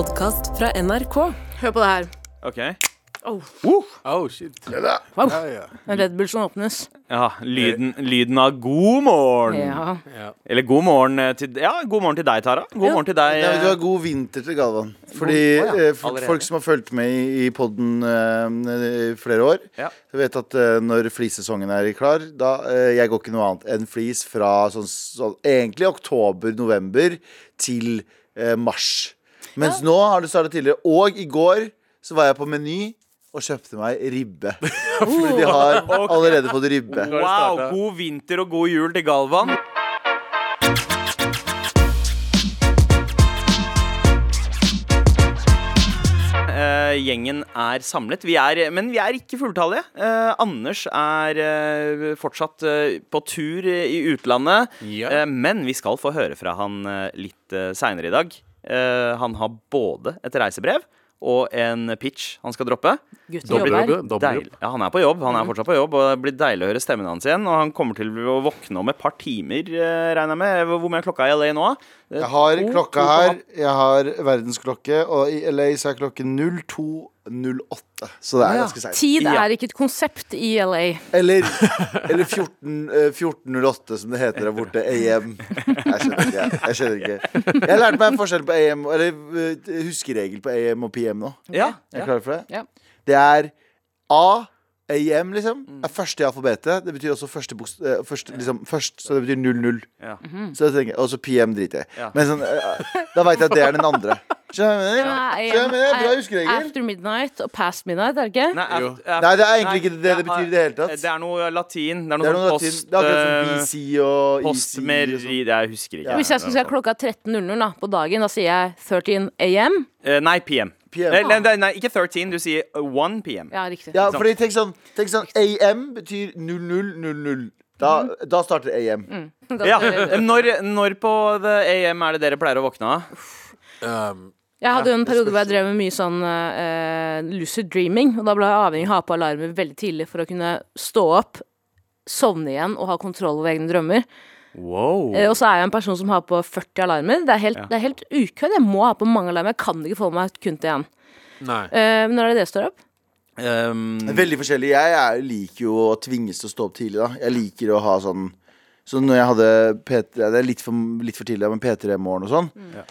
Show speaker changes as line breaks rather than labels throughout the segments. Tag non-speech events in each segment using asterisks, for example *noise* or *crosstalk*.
podkast fra NRK.
Hør på det her.
OK.
Oh, shit.
Wow.
Ja, ja.
En Red Bull som åpnes.
Ja, lyden, lyden av god morgen.
Ja.
ja.
Eller god morgen eh, til Ja, god morgen til deg, Tara. God
Ja.
morgen til deg.
Ja, men du
eh,
har god vinter til Galvan. Fordi
Å ja,
eh, for, folk som har fulgt med i, i podden i flere år,
Ja.
vet at uh, når flisesongen er klar, da uh, jeg går ikke noe annet enn flis fra sånn, sånn egentlig oktober-november til mars. Mens nå har du startet tidligere. Og i går så var jeg på Meny og kjøpte meg ribbe. *laughs* *laughs* Fordi de har allerede fått ribbe.
Wow, god vinter og god jul til Galvan. Uh, gjengen er samlet, vi er, men vi er ikke fulltallige. Uh, Anders er uh, fortsatt på tur i utlandet.
Yeah.
Eh, men vi skal få høre fra han uh, litt uh, seinere i dag. Eh, han har både et reisebrev og en pitch han skal droppe.
Gutten
Dobbeltjobb.
Ja, han er på jobb. Han er fortsatt på jobb, og det blir deilig å høre stemmen hans igjen. Og han kommer til å våkne om et par timer, eh, regner jeg med. Hvor mye er klokka i LA nå?
Jeg har
to-
klokka
to
her. Jeg har verdensklokke, og i LA så er klokken 02.08. Så det er
Ja.
ganske seint.
Tid er ikke et konsept i LA.
Eller, *laughs* eller 14, eh, 1408, som det heter der borte. AM. Jeg skjønner ikke. Jeg skjønner ikke Jeg lærte meg en forskjell på AM Eller eh, huskeregel på AM og PM nå.
Ja,
Er du klar for det?
Ja.
Det er A. AM, liksom, er første i alfabetet. Det betyr også første, bokst- eh, første liksom, først, så det betyr 00.
ja.
Så jeg tenker Og så PM driter jeg i.
Ja.
Men sånn, eh, da veit jeg at det er den andre. *laughs* Skjønner Skjønner? Bra
er-
huskeregel.
After midnight og past midnight, er det ikke?
Nei,
det er egentlig
nei,
ikke det det betyr i det hele tatt.
Det er noe latin. Det er noe,
Det er, noe
sånn post...
det er akkurat som
eh,
BC og
Post
mer, sånn.
Jeg husker ikke.
Hvis jeg skulle si klokka er 13.00 da, på dagen, da sier jeg 13 AM.
Eh, Nei, PM.
PM.
Nei, nei, nei, ikke 13, du sier 1 PM.
Ja, riktig.
Ja, fordi tenk sånn, tenk sånn AM betyr 0000. Da, da starter AM.
Da-
Ja. Når, når på the AM er det dere pleier å våkne av?
Um,
Jeg hadde jo en periode hvor jeg drev med mye sånn uh, lucid dreaming. Og da ble jeg avhengig av å ha på alarmer veldig tidlig for å kunne stå opp, sovne igjen og ha kontroll over egne drømmer.
Wow.
Uh, og så er jeg en person som har på 40 alarmer. Det er helt,
Ja.
det er helt ukødd. Jeg må ha på mange alarmer. Jeg kan ikke få meg kun til én. Eh, når er det det står opp?
Um,
Veldig forskjellig. Jeg jeg liker jo å tvinges til å stå opp tidlig. da Jeg liker å ha sånn Så når jeg hadde P3 Det er litt for, litt for tidlig, men P3-morgen og sånn.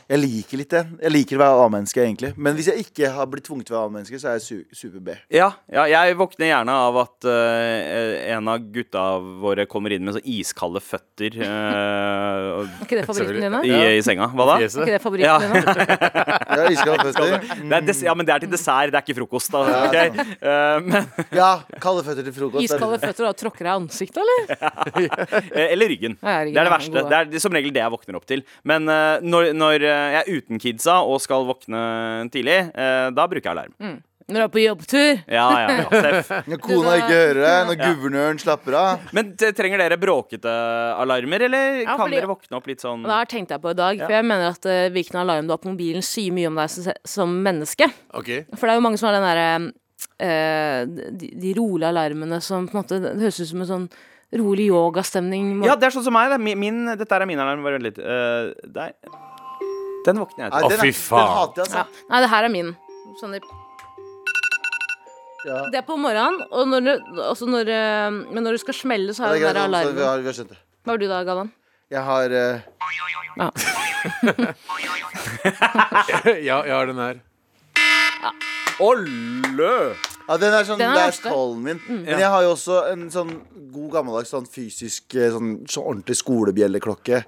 Jeg liker litt det. Jeg liker å være A-menneske, egentlig. Men hvis jeg ikke har blitt tvunget til å være A-menneske, så er jeg su super B.
ja, ja, jeg våkner gjerne av at uh, en av gutta våre kommer inn med så iskalde føtter eh, *laughs*
Er ikke det favoritten dine?
i, i senga. Hva da?
Er ikke det favoritten dine?
Jeg er iskalde føtter.
Det er ja, men det er til dessert, det er ikke frokost. Da. Ja, *laughs* Eh, men,
Ja, kalde føtter til frokost.
Iskalde føtter og tråkker deg ansiktet, eller? *laughs*
eller ryggen. Det er det
er
verste. Det er som regel det jeg våkner opp til. Men eh, når, når eh, jeg er uten kidsa og skal våkne tidlig, eh, da bruker jeg alarm.
Når du er på jobbtur.
Ja, ja, ja. *laughs*
Når kona ikke hører deg, når guvernøren slapper av.
Men trenger dere bråkete alarmer, eller
Ja,
kan
fordi-
dere våkne opp litt sånn
det har tenkt jeg på i dag, for jeg mener at uh, hvilken alarm du har på mobilen, sier mye om deg som, som menneske.
Okay.
For det er jo mange som har den derre eh, de, de rolige alarmene som på en måte Det høres ut som en sånn rolig yogastemning.
Ja, det er sånn som meg. Det er min, min, dette er min alarm. Bare vent litt. Uh, der. Den våkner jeg til.
Å, fy faen.
Den jeg,
Ja.
altså.
Nei, det her er min. Sånn
Ja.
Det er på morgenen, og når, du- også når, eh, men når du skal smelle, så har du den der
altså, vi,
alarmen.
har, vi har skjønt det.
Hva har du da, Galvan?
Jeg har uh...
Ja. *laughs*
ja, jeg har den her.
Olle!
Ja, den er sånn
Den er
last
verste.
skallen min.
Mm.
Men jeg har jo også en sånn god gammeldags sånn fysisk eh, sånn, så ordentlig skolebjelleklokke.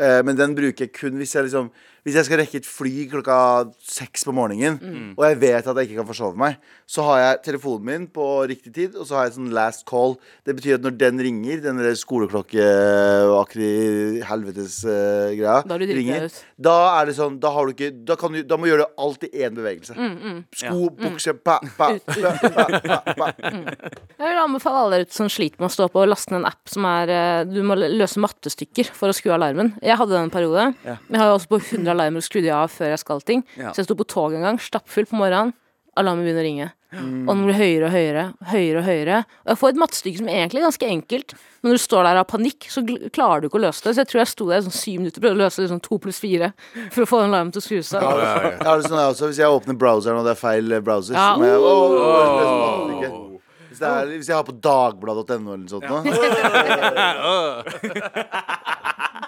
Eh, men den bruker jeg kun hvis jeg liksom Hvis jeg skal rekke et fly klokka seks på morgenen,
Mm.
og jeg vet at jeg ikke kan forsove meg, så har jeg telefonen min på riktig tid, og så har jeg sånn last call. Det betyr at når den ringer, den der skoleklokkeaktige helvetes uh, greia
Da
ringer, da er det sånn Da har du ikke Da, kan du, da må du gjøre det i én bevegelse.
Mm,
Sko, bukse, pa, pa, pa, pa, pa, pa. *laughs*
Jeg vil anbefale alle der ute som sliter med å stå på og laste ned en app som er eh, Du må løse mattestykker for å skru alarmen. Jeg hadde den en periode.
Ja.
Jeg har jo også på 100 alarmer og skrudde av før jeg skal ting.
Ja.
Så jeg sto på toget en gang, stappfull på morgenen. alarmen begynner å ringe.
Mm.
Og den blir høyere og høyere, høyere og høyere. Og jeg får et mattestykke som egentlig er ganske enkelt. Men når du står der av panikk, så klarer du ikke å løse det. Så jeg tror jeg sto der i sånn syv minutter og prøvde å løse det sånn to pluss fire *laughs* for å få den alarmen til å skru seg.
Ja, ja, ja.
Det sånn jeg også, Hvis jeg åpner browseren og det er feil eh, browser
Ja.
så jeg, oh, oh, oh, hvis, det er, hvis jeg har på dagbladet.no eller noe sånt nå. *laughs*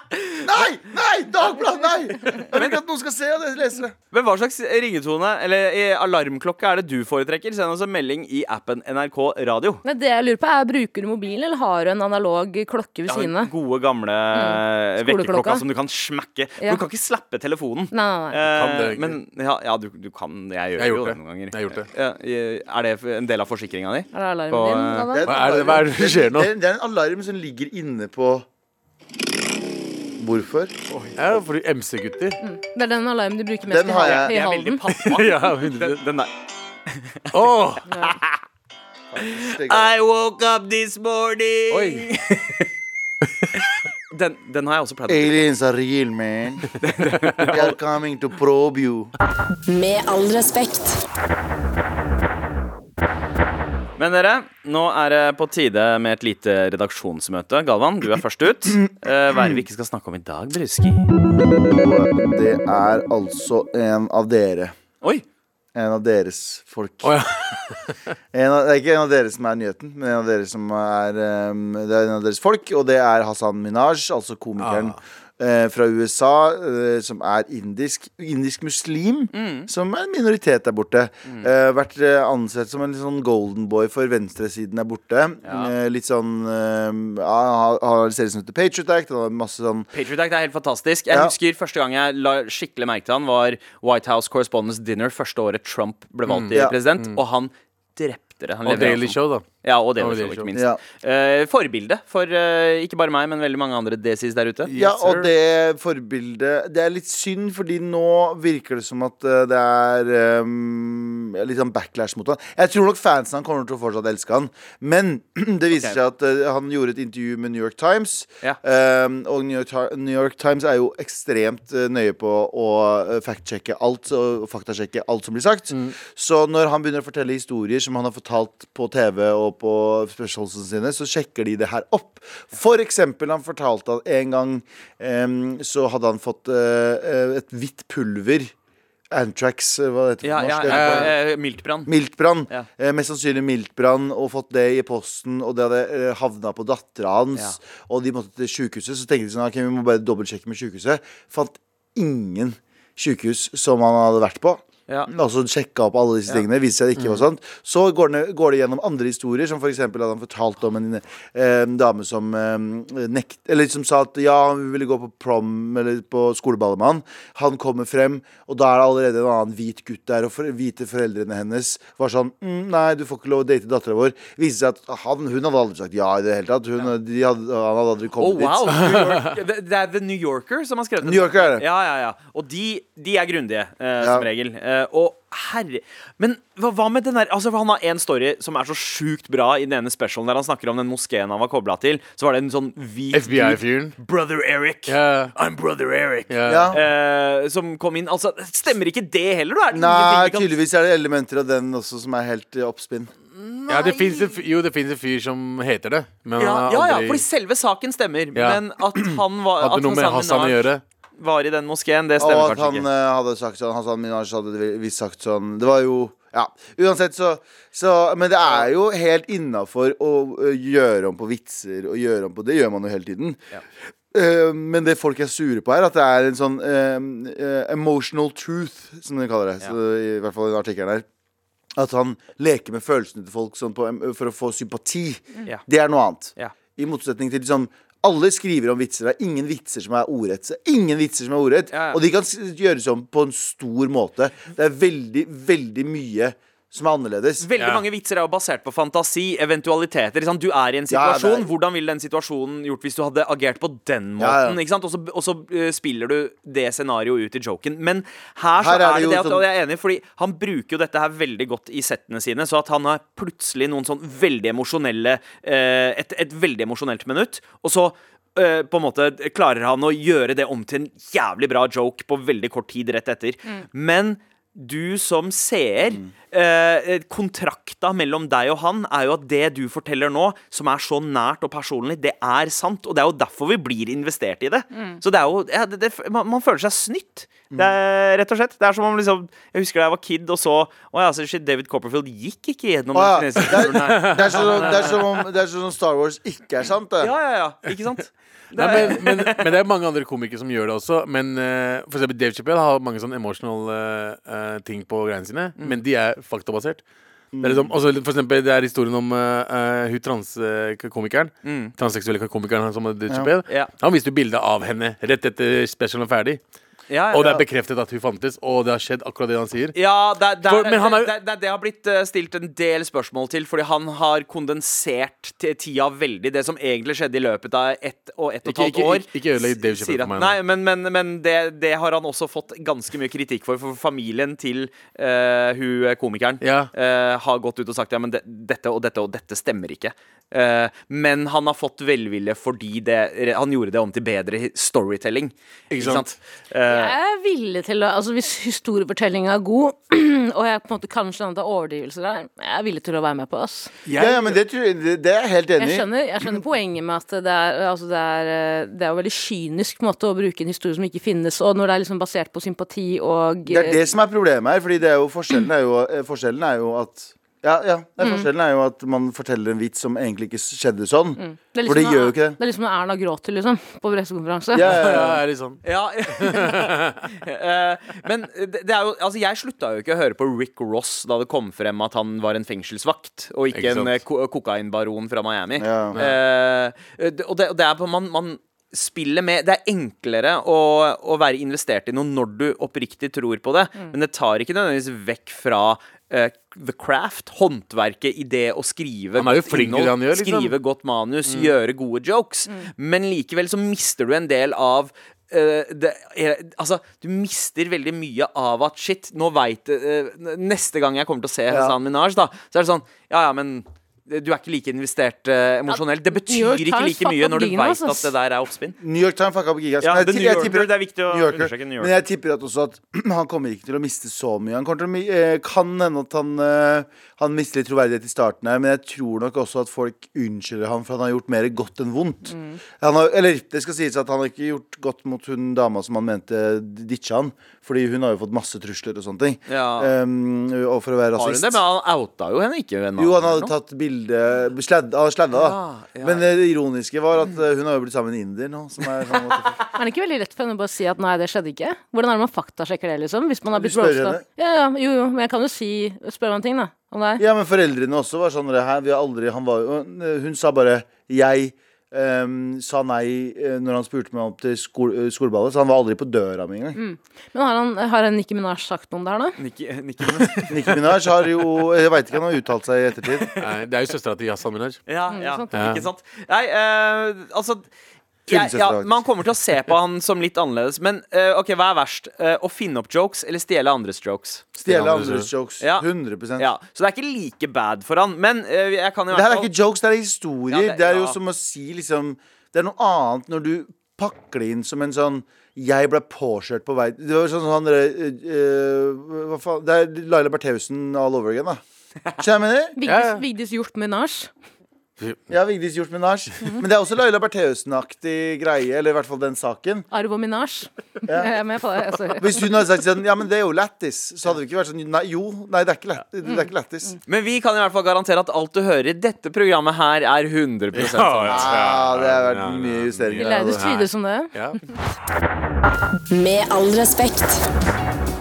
*laughs* Nei! Nei! Dagbladet! Nei! Jeg vil ikke at noen skal se at lese det.
Men hva slags ringetone eller eh, alarmklokke er det du foretrekker? Send oss en melding i appen NRK Radio.
Men det jeg lurer på er, Bruker du mobilen, eller har du en analog klokke ved siden
den
av?
gode, gamle
mm.
Vekkerklokka som du kan smekke.
Ja.
Du kan ikke slappe telefonen.
Nei, nei, nei.
Eh,
Kan det
men ja, ja du, du kan Jeg gjør
Jeg
jo det noen ganger.
Jeg gjort det.
Ja, eh, er det en del av forsikringa di?
Er det alarmen
På,
din?
Da,
da?
Det er,
Hva er det- hva er det som skjer nå?
Det er, det er en alarm som ligger inne på Hvorfor?
Ja, fordi MC-gutter.
Det er den alarmen du bruker mest
Den har jeg-
i
Jeg er veldig
Halden.
pappa. *laughs*
ja,
Den,
100
den der. *laughs*
Åh!
I woke up this morning
Oi. *laughs*
Den, den har jeg også pleid å
Aliens are real, man. They are coming to probe you.
Med all respekt.
Men dere, nå er det på tide med et lite redaksjonsmøte. Galvan, du er først ut. Eh, hva er det vi ikke skal snakke om i dag, Bruski?
Det er altså en av dere.
Oi!
En av deres folk.
Oh, ja. *laughs*
En av, det er ikke en av dere som er nyheten, men en av dere som er um, Det er en av deres folk, og det er Hassan Minaj, altså komikeren eh, fra USA, eh, som er indisk indisk muslim, som er en minoritet der borte. Eh, vært eh, ansett som en litt sånn golden boy for venstresiden der borte. Eh, litt sånn eh, Han har en serie som heter Patriot Act, han har masse sånn
Patriot Act er helt fantastisk. Jeg
Ja.
husker Første gang jeg la skikkelig merke til han, var White House Correspondence Dinner første året Trump ble valgt til
Ja.
president, og han drepte det. Han
Og Daily Show, da.
Ja, og det,
Og Daily
ikke minst.
Ja.
Uh, forbilde for uh, ikke bare meg, men veldig mange andre desis der ute.
Ja,
Yes,
og det forbildet Det er litt synd, fordi nå virker det som at uh, det er um, litt sånn backlash mot han. Jeg tror nok fansen han kommer til å fortsatt elske han, men *clears throat* det viser
okay.
seg at han gjorde et intervju med New York Times,
Ja.
um, og New York, New York Times er jo ekstremt nøye på å fact-sjekke alt og faktasjekke alt som blir sagt. Så når han begynner å fortelle historier som han har fortalt på TV og på spørsmålene sine, så sjekker de det her opp. For eksempel, han fortalte at en gang um, så hadde han fått uh, et hvitt pulver. Antrax, eh, hva det heter
Ja,
norsk,
ja,
norsk.
eh, Miltbrann.
Miltbrann.
Ja.
Eh, mest sannsynlig miltbrann, og fått det i posten, og det hadde eh, havna på dattera hans, og de måtte til sjukehuset. Så tenkte de sånn, ok, vi må bare dobbeltsjekke med sjukehuset. Fant ingen sjukehus som han hadde vært på.
Ja.
Altså sjekka opp alle disse tingene. Viste seg det ikke var sånt. Så går det, går det gjennom andre historier, som f.eks. hadde han fortalt om en, eh, en dame som eh, nekt, Eller som sa at ja, hun ville gå på prom eller på skoleballet med han. Han kommer frem, og da er det allerede en annen hvit gutt der, og for, hvite foreldrene hennes var sånn mm, Nei, du får ikke lov å date dattera vår. Viste seg at han, hun hadde aldri sagt ja i det hele tatt. Hun, de hadde, han hadde aldri
Oh,
kommet
wow! *laughs*
dit.
York, det, det er The New Yorker som har skrevet
New Yorker er det.
Ja, ja, ja. Og de, de er grundige, eh,
Ja.
som regel. Eh, og herre Men hva, hva med den der Altså, Han har én story som er så sjukt bra i den ene specialen der han snakker om den moskeen han var kobla til. Så var det en sånn hvit
FBI-fyren.
Brother Eric.
Yeah.
I'm Brother Eric.
Yeah.
Ja.
Eh, som kom inn. Altså, stemmer ikke det heller? Da? Er det
Nei,
kan-
tydeligvis er det elementer av den også som er helt eh, oppspinn.
Ja, det finnes en, jo, det finnes en fyr som heter det. Men
Ja,
han
ja, ja, fordi selve saken stemmer.
Ja.
Men at han var
hadde
at
noe med Hassan å gjøre.
Var i den moskeen, det
Og
stemmer
at
kanskje
han
ikke.
eh, hadde sagt sånn Hassan Minaj hadde visst sagt sånn Det var jo Ja, uansett så, så Men det er jo helt innafor å ø, gjøre om på vitser og gjøre om på Det gjør man jo hele tiden. Eh, men det folk er sure på, er at det er en sånn eh, eh, emotional truth, som de kaller det. Så, I hvert fall i den artikkelen her. At han leker med følelsene til folk sånn på, for å få sympati.
Ja.
Det er noe annet.
Ja.
I motsetning til liksom alle skriver om vitser. Det er ingen vitser som er ordrett. Ingen vitser som er ordrett.
Ja, ja.
Og de kan gjøres om på en stor måte. Det er veldig, veldig mye som er annerledes.
Veldig
Ja.
mange vitser er jo basert på fantasi, eventualiteter. Du er i en situasjon.
Ja, er-
Hvordan ville den situasjonen gjort hvis du hadde agert på den måten?
Ja, ja.
Og så, eh, spiller du det scenarioet ut i joken. Men her, så
Her er
er,
det
det det at
sånn-
og jeg er enig, fordi han bruker jo dette her veldig godt i settene sine. Så at han har plutselig noen sånn veldig emosjonelle eh, et, et veldig emosjonelt minutt, og så eh, på en måte klarer han å gjøre det om til en jævlig bra joke på veldig kort tid rett etter. Men du som seer eh, Kontrakta mellom deg og han er jo at det du forteller nå, som er så nært og personlig, det er sant. Og det er jo derfor vi blir investert i det. Så det er jo ja, det, det, man, man føler seg snytt. Det er, rett og slett. Det er som om liksom Jeg husker da jeg var kid og så Å ja, så shit, David Copperfield gikk ikke gjennom
ja.
den kinesiske
er,
turen her.
det, er som, om, det er som om Star Wars ikke er sant, det.
Ja, ja, ja. Ikke sant? *laughs*
Nei, men, men, men det er mange andre komikere som gjør det også. Men uh, for eksempel Dave Chappelle har mange sånne emotional uh, ting på greiene sine, men de er faktabasert. Det er liksom, også, for eksempel, det er historien om uh, eh, hun transkomikeren. Transseksuelle komikeren som hadde
Ja.
Han viste jo bilde av henne rett etter specialen var ferdig.
Ja, ja,
Og det er bekreftet at hun fantes, og det har skjedd akkurat det han sier.
Ja, det, det,
For-
er-
er
det, det, har blitt eh, stilt en del spørsmål til, fordi han har kondensert tida veldig. Det som egentlig skjedde i løpet av ett og ett og et halvt år.
ikke- ikke ødelegg Dave Chappelle for meg.
Nei, men, men, men det, det har han også fått ganske mye kritikk for, for familien til uh, hun komikeren
Ja.
uh, har gått ut og sagt ja, men det, dette og dette og dette stemmer ikke. Uh, men han har fått velvilje fordi det, han gjorde det om til bedre storytelling. Ikke
sant?
Eh,
Jeg er villig til å Altså Hvis historiefortellinga er god, *clears throat* og jeg på en måte kan skjønne at det er overdrivelser der, jeg er villig til å være med på ass.
Ja, ja, men det, tror jeg, det, det er jeg helt enig i.
Jeg, jeg skjønner poenget med at det er, altså det, er, eh, det er jo veldig kynisk måte å bruke en historie som ikke finnes, og når det er liksom basert på sympati og
Det er det som er problemet her. Fordi det er jo, forskjellen, er jo, eh, forskjellen er jo at ja, ja, det er
Mm.
Forskjellen er jo at man forteller en vits som egentlig ikke skjedde sånn.
Det liksom
For det gjør jo ikke det.
Det er liksom når Erna gråter, liksom, på pressekonferanse.
Ja, ja,
Ja, *laughs*
ja.
sånn.
Ja. *laughs* Eh, Men det, er jo Altså, jeg slutta jo ikke å høre på Rick Ross da det kom frem at han var en fengselsvakt, og ikke,
Ikke
en eh, ko kokainbaron fra Miami.
Ja.
Eh, det- og, det, og det er på man, man spiller med Det er enklere å, å være investert i noe når du oppriktig tror på det,
Mm.
men det tar ikke nødvendigvis vekk fra the craft, håndverket i det å skrive
Han er jo flink i det han gjør, liksom.
skrive godt manus, gjøre gode jokes. Men likevel så mister du en del av Uh, det, er, altså, du mister veldig mye av at shit, nå veit uh, Neste gang jeg kommer til å se
Ja.
Hasan Minaj, da, så er det sånn Ja, ja, men du er ikke like investert uh, emosjonelt. Det betyr ikke like mye når du veit at det der er oppspinn.
New York Times fucka opp gigas.
Ja,
Men jeg
New
jeg
Yorker,
tipper-
det er viktig å
New Yorker.
New York.
Men jeg tipper at også at *clears throat* han kommer ikke til å miste så mye. Han kommer til å eh, kan hende at han, eh, han mister litt troverdighet i starten her, men jeg tror nok også at folk unnskylder han for han har gjort mer godt enn vondt.
Mm.
Han har, eller det skal sies at han har ikke gjort godt mot hun dama som han mente ditcha han, fordi hun har jo fått masse trusler og sånne ting.
Ja.
Um, og for å være rasist.
Har hun det? Men han outa jo henne ikke.
Jo, han hadde tatt bilde sledd, Han sladda, da.
Ja, ja.
Men eh, det ironiske var at eh, hun har jo blitt sammen med en indier nå. Som er sånn. *laughs*
Er det ikke veldig lett for henne å bare si at nei, det skjedde ikke? Hvordan er det man faktasjekker det, liksom? Hvis man har blitt roasta? Ja, ja, jo, jo, men jeg kan jo si Spørre om en ting, da. Er.
Ja, men foreldrene også var sånn her, vi har aldri, han var, jo- Hun sa bare 'jeg' Um, sa nei eh, når han spurte meg om til skol, eh, skoleballet, så han var aldri på døra mi engang.
Men har, han, har en Nicki Minaj sagt noe om det her, da?
Nicki, Nicki Minaj. *laughs*
Nicki Minaj har jo Jeg veit ikke, han har uttalt seg i ettertid.
Nei, det er jo søstera til Yasan Minaj.
Ja,
Mm,
ja, ikke sant? Nei, uh, altså ja, Man kommer til å se på han som litt annerledes. Men uh, ok, hva er verst? Uh, å finne opp jokes eller stjele andres jokes?
Stjele
andres
jokes.
Ja.
100%
Ja, Så det er ikke like bad for han. Men uh, jeg kan jo
Det her er ikke jokes, det er historier.
Ja, det-
det, er jo
ja.
som å si liksom Det er noe annet når du pakker det inn som en sånn jeg ble påkjørt på vei Det var sånn sånn eh, eh, Hva faen Det er Laila Bertheussen all over again, da. Skjønner du hva jeg mener?
Vigdis. Hjort Minaj.
Ja, Vigdis Hjort Minasj. *laughs* Men det er også Laila Bertheussen-aktig greie, eller i hvert fall den saken.
Arvo Minaj. Jeg er med på det. Altså. *laughs*
Hvis hun hadde sagt sånn Ja, men det er jo lættis, så hadde det ikke vært sånn Nei, jo, nei, det er ikke lætt- det er ikke lættis.
Men vi kan i hvert fall garantere at alt du hører i dette programmet her, er 100 sant.
Ja, det har vært mye
Vi
justeringer.
leide
å
tyde som det.
Ja.
Med all respekt.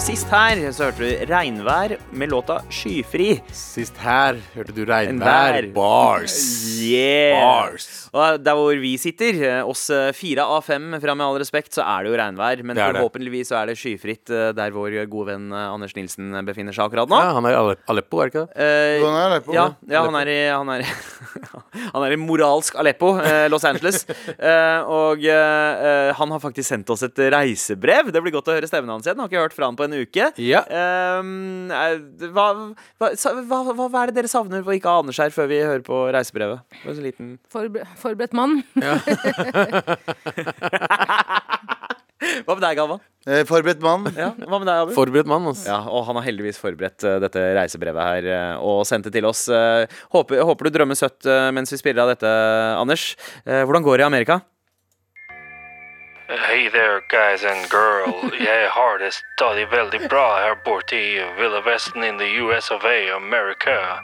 Og sist her så hørte du regnvær med låta 'Skyfri'.
Sist her hørte du regnvær.
Regnvær.
Bars.
Yeah!
Bars.
Og der hvor vi sitter, eh, oss eh, fire av fem fra Med all respekt, så er det jo regnvær. Men forhåpentligvis så er det skyfritt eh, der vår gode venn Anders Nilsen befinner seg akkurat nå.
Ja, han er i Aleppo, er det ikke det?
Eh,
Sånn er på.
ja, ja, han er i Han er, i- *laughs* han er i moralsk Aleppo, eh, Los Angeles. *laughs* Eh, og han har faktisk sendt oss et reisebrev. Det blir godt å høre stemmen hans igjen. Har ikke hørt fra han på en uke.
Ja.
Hva, hva, hva, hva, hva er det dere savner for ikke Anders her, før vi hører på reisebrevet? Det var så liten
For, Forberedt mann. *laughs*
Hva med deg, Galvan?
Eh, forberedt mann.
Ja, hva med deg, Abu?
Forberedt mann, altså.
Ja, og han har heldigvis forberedt uh, dette reisebrevet her uh, og sendt det til oss. Uh, håper, håper du drømmer søtt mens vi spiller av dette, Anders. Eh, hvordan går det i Amerika?
Hey there, guys and girl. Jeg har det stadig veldig bra her borte i Ville Vesten in the US of A, America.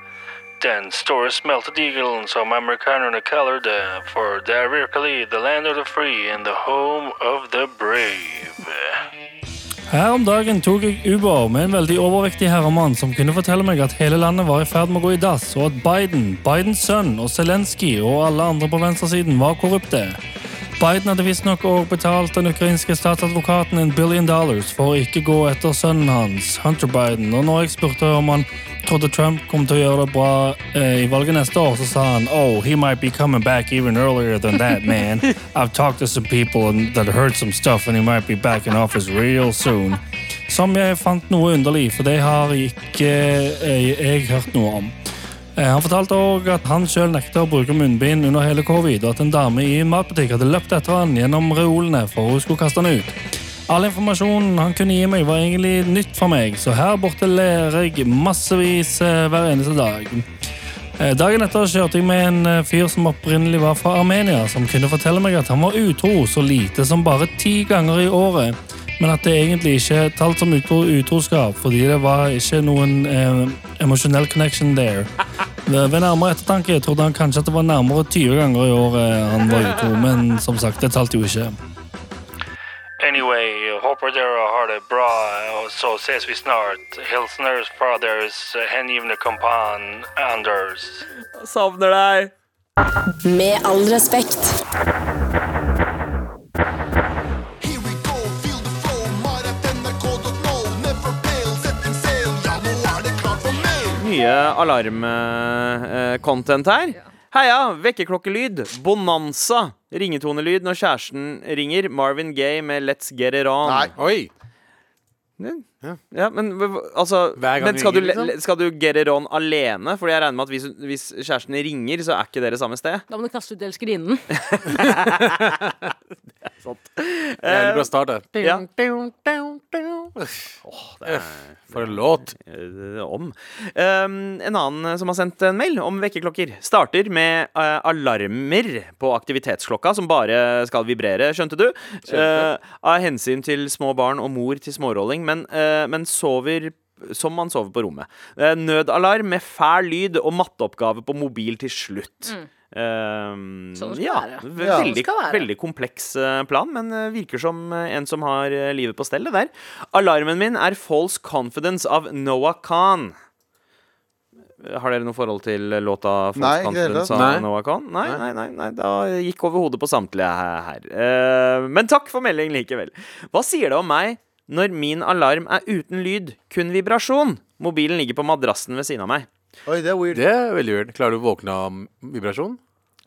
Den store smeltedigelen som amerikanerne kaller det, for det er virkelig the land of the free and the home of the brave.
Her om dagen tok jeg Uber med en veldig overvektig herremann som kunne fortelle meg at hele landet var i ferd med å gå i dass, og at Biden, Bidens sønn og Zelenskyj og alle andre på venstresiden var korrupte. Biden hadde visstnok òg betalt den ukrainske statsadvokaten en billion dollars for å ikke gå etter sønnen hans, Hunter Biden, og når jeg spurte om han trodde Trump kom til å gjøre det bra eh, i valget neste år, så sa han oh, he might be coming back even earlier than that, man. *laughs* I've talked to some people and that heard some stuff and he might be back in office real soon. Som jeg fant noe underlig, for det har ikke eh, jeg hørt noe om. Eh, Han fortalte òg at han sjøl nekta å bruke munnbind under hele covid, og at en dame i en matbutikk hadde løpt etter han gjennom reolene for hun skulle kaste han ut. All informasjonen han kunne gi meg, var egentlig nytt for meg, så her borte lærer jeg massevis eh, hver eneste dag. Eh, Dagen etter kjørte jeg med en fyr som opprinnelig var fra Armenia, som kunne fortelle meg at han var utro så lite som bare ti ganger i året, men at det egentlig ikke talt som utro utroskap, fordi det var ikke noen eh, emosjonell connection there. Ved nærmere ettertanke trodde han kanskje at det var nærmere 20 ganger i året han var utro, men som sagt, det talte jo ikke.
Anyway, håper dere har det bra, og så ses vi snart. Hilsener fra deres hengivne kompan Anders.
Savner deg.
Med all respekt.
Mye alarm-content her. Heia, vekkerklokkelyd. Bonanza. Ringetonelyd når kjæresten ringer. Marvin Gaye med Let's Get It On.
Nei.
Oi!
Ja, men altså
Hver gang
men skal, du,
liksom?
skal du get it on alene? Fordi jeg regner med at hvis, hvis kjæresten ringer, så er ikke dere samme sted.
Da må du kaste ut elskerinnen. *laughs*
Jævlig bra start det.
Ja.
For en låt.
Eh, om. Um, en annen som har sendt en mail om vekkerklokker, starter med uh, alarmer på aktivitetsklokka som bare skal vibrere, skjønte du? Uh, av hensyn til små barn og mor til smårolling, men, eh, men sover som man sover på rommet. Eh, nødalarm med fæl lyd og matteoppgave på mobil til slutt. Um,
Sånn det skal
ja,
være.
veldig,
Sånn skal være.
veldig kompleks eh, plan, men eh, virker som eh, en som har eh, livet på stellet der. Alarmen min er False Confidence av Noah Khan. Har dere noe forhold til låta False
det
Confidence av
Nei.
Noah Khan? Nei, nei, nei, nei, da gikk over hodet på samtlige her. Eh, men takk for melding likevel. Hva sier det om meg når min alarm er uten lyd, kun vibrasjon? Mobilen ligger på madrassen ved siden av meg.
Oi, det er weird.
Det er veldig weird. Klarer du å våkne av vibrasjon?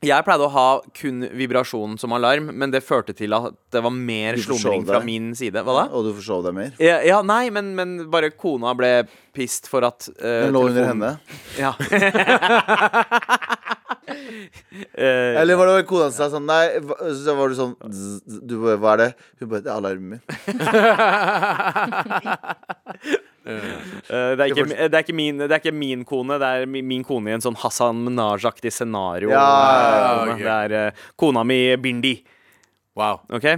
Jeg pleide å ha kun vibrasjon som alarm, men det førte til at det var mer slumring fra min side. Hva da?
Og du forsov deg mer.
Ja, ja nei, men, men bare kona ble pissed for at uh,
Den lå under henne.
Ja. uh, *laughs*
Eller var det bare kona sa sånn Nei, så var du sånn Du hva er det? Hun bare Det er alarmen min. *laughs*
eh, det, er ikke, det, er ikke min, det er ikke min kone, det er min kone i en sånn Hassan Minaj-aktig scenario.
Ja,
ja,
okay.
Det er eh, kona mi Bindi.
Wow.
OK?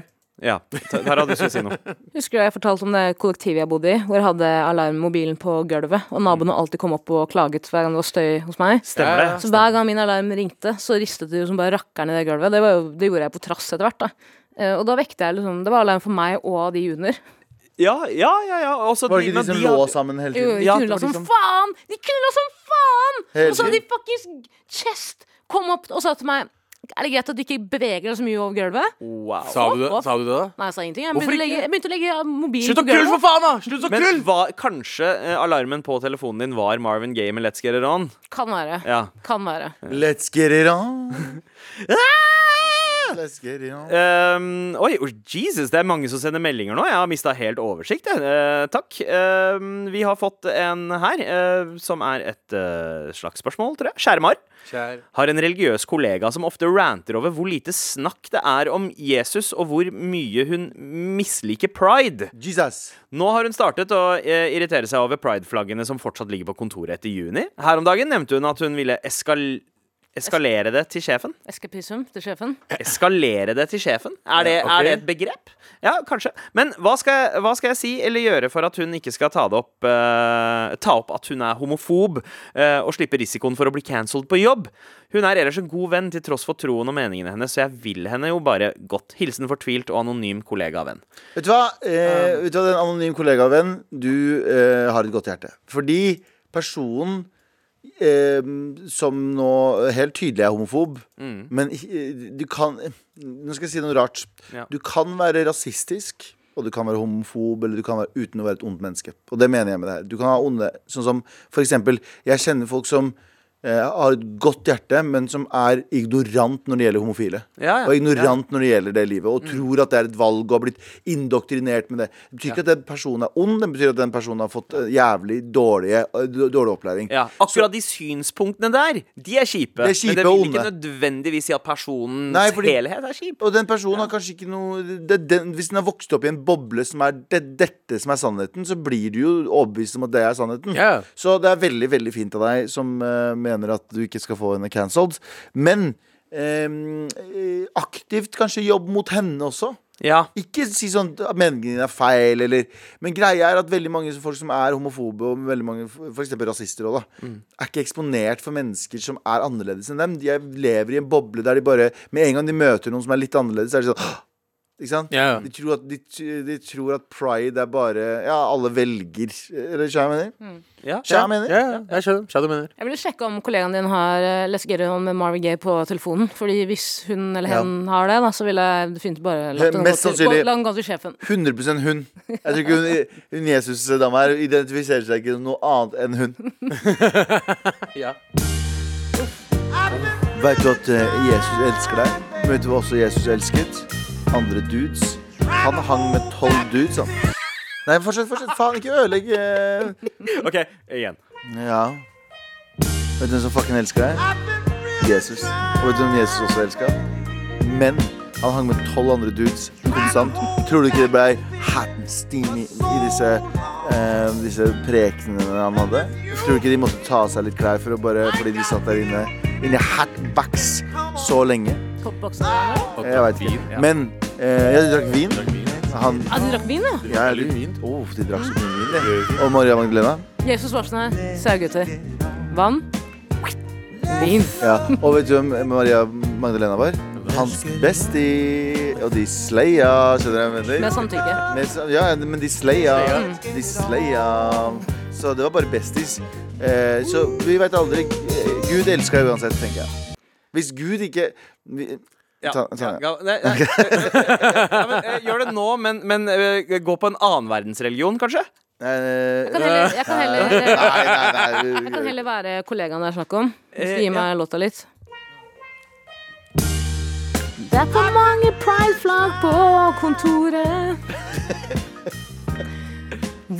Ja. Ta- Tara, du skulle si noe. *laughs*
Husker du jeg fortalte om det kollektivet jeg bodde i, hvor jeg hadde alarmmobilen på gulvet, og naboene alltid kom opp og klaget hver gang det var støy hos meg.
Stemmer det?
Så hver gang min alarm ringte, så ristet det jo som bare rakkeren i det gulvet. Det, var jo, det gjorde jeg på trass etter hvert, da. Eh, Og da vekte jeg liksom Det var alarm for meg og de under.
Ja, ja, ja. ja. Også
Var det ikke
de,
de som
de
lå
hadde-
sammen hele
Jo,
tiden?
de
Ja,
knulla som
liksom-
faen! De knulla som faen! Og så hadde de fuckings chest kom opp og sa til meg Er det greit at du ikke beveger deg så mye over gulvet?
Wow.
Sa du det, sa du det?
Nei, jeg sa ingenting. Jeg begynte, å legge, jeg begynte å legge mobilen
Slutt å
gulvet.
for faen, da! Slutt å
Men hva, kanskje eh, alarmen på telefonen din var Marvin Gaye med Let's Get It On?
Kan være.
Ja.
Kan være.
Let's get it on. *laughs* Let's ja. Um.
Ehm, oi, oh, Jesus, det er mange som sender meldinger nå. Jeg har mista helt oversikt. Eh, takk. Uh, vi har fått en her, uh, som er et eh, slags spørsmål, tror jeg. Skjermar. Har en religiøs kollega som ofte ranter over hvor lite snakk det er om Jesus, og hvor mye hun misliker pride.
Jesus.
Nå har hun startet å eh, irritere seg over pride-flaggene som fortsatt ligger på kontoret etter juni. Her om dagen nevnte hun at hun ville eskal eskalere det til sjefen.
Escapism til sjefen.
Eskalere det til sjefen? Er det,
Ja, ok.
er det et begrep? Ja, kanskje. Men hva skal, jeg, hva skal jeg si eller gjøre for at hun ikke skal ta, det opp, uh, ta opp at hun er homofob, uh, og slippe risikoen for å bli cancelled på jobb? Hun er ellers en god venn til tross for troen og meningene hennes, så jeg vil henne jo bare godt. Hilsen fortvilt og anonym kollega og venn.
Vet du hva? Eh, vet du hva, Den anonym kollegavenn, du eh, har et godt hjerte. Fordi personen eh, som nå helt tydelig er homofob, men eh, du kan Nå skal jeg si noe rart.
Ja.
Du kan være rasistisk. Og du kan være homofob eller du kan være uten å være et ondt menneske. Og det mener jeg med det her. Du kan ha onde Sånn som for eksempel Jeg kjenner folk som har et godt hjerte, men som er ignorant når det gjelder homofile.
Ja, ja.
Og ignorant når det gjelder det livet. Og tror at det er et valg og har blitt indoktrinert med det. Det betyr ikke at den personen er ond, det betyr at den personen har fått eh, jævlig dårlige, eh, dårlig opplæring.
Ja, Akkurat de synspunktene der, de er kjipe.
Det er kjipe
men det vil ikke
onde.
nødvendigvis si at personens
Nei, fordi-
helhet er kjip.
Og den personen har kanskje ikke noe det, den, Hvis den har vokst opp i en boble som er det, dette som er sannheten, så blir du jo overbevist om at det er sannheten.
Ja.
Så det er veldig veldig fint av deg som eh, mener at du ikke skal få henne cancelled. Men ehm, eh, aktivt kanskje jobb mot henne også.
Ja.
Ikke si sånn at meningen din er feil, eller Men greia er at veldig mange folk som er homofobe, og veldig mange f.eks. rasister også, da, er ikke eksponert for mennesker som er annerledes enn dem. De er, lever i en boble der de bare Med en gang de møter noen som er litt annerledes, så er de sånn «Åh!» Ikke sant?
Ja.
De, tror at, de, de tror at pride er bare Ja, alle velger Eller skjønner jeg mener?
Ja.
ja, jeg mener?
Ja, ja, jeg skjønner hva du mener.
Jeg ville sjekke om kollegaen din har It On med Marvin Gaye på telefonen. Fordi hvis hun eller
Ja.
hen har det, da, så ville jeg definitivt bare latt den gå til, la gå til sjefen.
100 hun. Jeg tror ikke hun, hun Jesus-dama her identifiserer seg ikke som noe annet enn hun. *laughs*
Ja.
Vet du at eh, Jesus elsker deg? Vet du hva også Jesus elsket? Andre dudes. Han hang med tolv dudes, han. Nei, fortsett, fortsett. Faen, ikke ødelegg eh.
OK, igjen.
Ja. Vet du hvem som fucking elsker deg? Jesus. Og vet du hvem Jesus også elska? Men han hang med tolv andre dudes konstant. Tror du ikke det blei hot and steamy i disse, eh, disse prekenene han hadde? Tror du ikke de måtte ta av seg litt klær for å bare, fordi de satt der inne Inni hatbacks så lenge?
Popboksen.
Jeg veit ikke. Men eh, jeg drakk vin. Han
Ja, du drakk vin, ja?
ja, de, oh, de drakk så mye vin, det. Og Maria Magdalena.
Jesus var sånn her. Saugutter. Vann. Vin.
Ja. Og vet du hvem Maria Magdalena var? Hans bestie. Og de sleia, skjønner du hva jeg mener?
Med samtykke.
Med ja, men de sleia. De sleia. Så det var bare besties. Eh, så vi veit aldri. Gud elsker deg uansett, tenker jeg. Hvis Gud ikke vi,
Ja,
ta, ta,
ja, nei, nei, *laughs* men, eh, gjør det nå, men, men eh, gå på en annen verdensreligion, kanskje?
Eh,
Jeg kan heller, jeg kan heller, *laughs*
Nei, nei, nei.
jeg kan heller være kollegaen det er snakk om. Hvis du gir meg låta litt. Det er for mange prideflagg på kontoret. *laughs*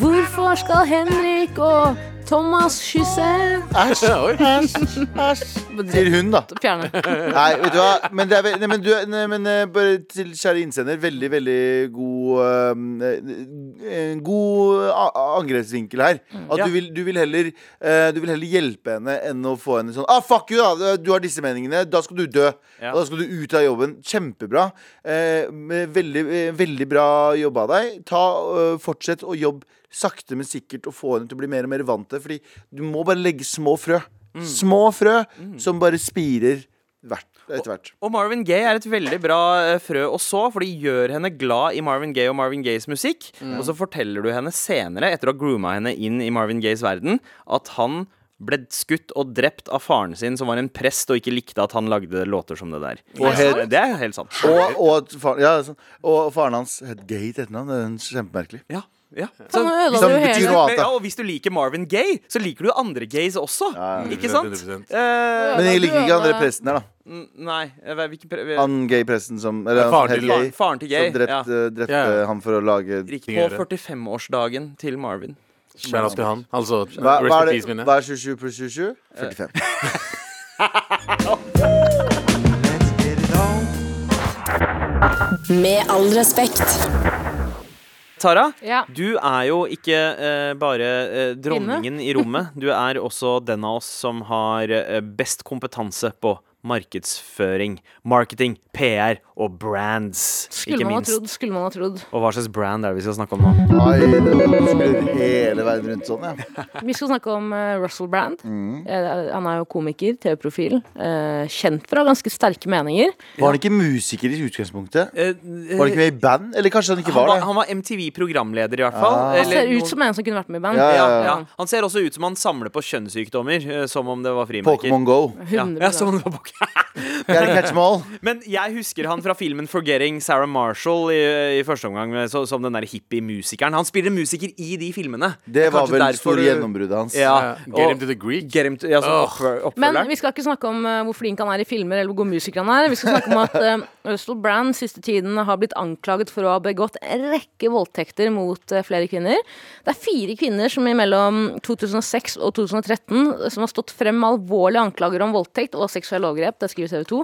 Hvorfor skal Henrik og Thomas kysser.
Æsj, æsj. Sier hun, da. *laughs*
Fjerne.
Nei, vet du hva? Men, det er, ve- nei, men, du, nei, men eh, bare til kjære innsender Veldig, veldig god eh, En God a- angrepsvinkel her. At
Ja.
du, vil, du, vil heller, eh, du vil heller hjelpe henne Enn å få henne sånn Ah, fuck you da, du har disse meningene. Da skal du dø.
Ja.
Og da skal du ut av jobben. Kjempebra. Eh, med veldig, eh, veldig bra jobb av deg. Ta, eh, fortsett å jobbe Sakte, men sikkert Og få henne til å bli mer og mer vant til Fordi du må bare legge små frø Små frø som bare spirer etter hvert.
Og Marvin Gaye er et veldig bra eh, frø å så, for de gjør henne glad i Marvin Gaye og Marvin Gayes musikk. Og så forteller du henne senere, etter å ha grooma henne inn i Marvin Gayes verden, at han ble skutt og drept av faren sin, som var en prest og ikke likte at han lagde låter som det der.
Og helt-
det er helt sant.
Og, og, far, ja, og faren hans het Gay til etternavn. Det er kjempemerkelig.
Ja. Ja.
Så,
hvis,
du hele
ja, og hvis du liker Marvin Gaye, så liker du andre gays også.
Ja,
Ikke sant?
100%.
Eh.
Men jeg liker ikke andre presten her, da.
n- nei, jeg vet ikke pre-
Han gay-presten som Eller han
faren
helt
til-
gay.
Faren, faren til Gay.
Som drepte,
ja.
drepte
Ja, ja.
han for å lage
Riktig på
det.
45-årsdagen til Marvin.
Skal han. Altså,
hva, hva,
rest
er
in
det,
mine.
hva er 27 pluss 27? 45. *laughs*
Med all respekt.
Tara,
Ja.
du er jo ikke eh, bare eh, dronningen i rommet. Du er også den av oss som har eh, best kompetanse på markedsføring, marketing, PR og brands,
Skulle
ikke minst.
trodd. Skulle man ha trodd.
Og hva slags brand er det vi skal snakke om nå?
Ai, det skrur hele verden rundt sånn, ja. *laughs*
Vi skal snakke om uh, Russell Brand.
Mm.
Eh, han er jo komiker, TV-profil. Uh, kjent for å ha ganske sterke meninger.
Var han ikke musiker i utgangspunktet? Var han ikke med i band? Eller kanskje han ikke
han,
var det?
han var MTV-programleder, i hvert fall.
Ah.
Han ser ut som en som kunne vært med i band.
Ja,
ja,
ja,
ja. Han ser også ut som han samler på kjønnssykdommer, som om det var frimerker.
Pokémon Go.
Ja,
100%.
ja, som om det var Pokémon. *laughs* Men jeg husker han fra filmen 'Forgetting Sarah Marshall' i, i første omgang, med- så, som den der hippie-musikeren. Han spiller musiker i de filmene.
Det var
kanskje
vel
derfor
store gjennombruddet hans.
Ja,
Get him to the Greek.
Get him to, ja, oppfør-
Men vi skal ikke snakke om uh, hvor flink han er i filmer, eller hvor god musiker han er. Vi skal snakke om at uh, Russell Brand siste tiden har blitt anklaget for å ha begått en rekke voldtekter mot uh, flere kvinner. Det er fire kvinner som mellom 2006 og 2013 som har stått frem med alvorlige anklager om voldtekt og seksuelle overgrep. Det skriver TV 2.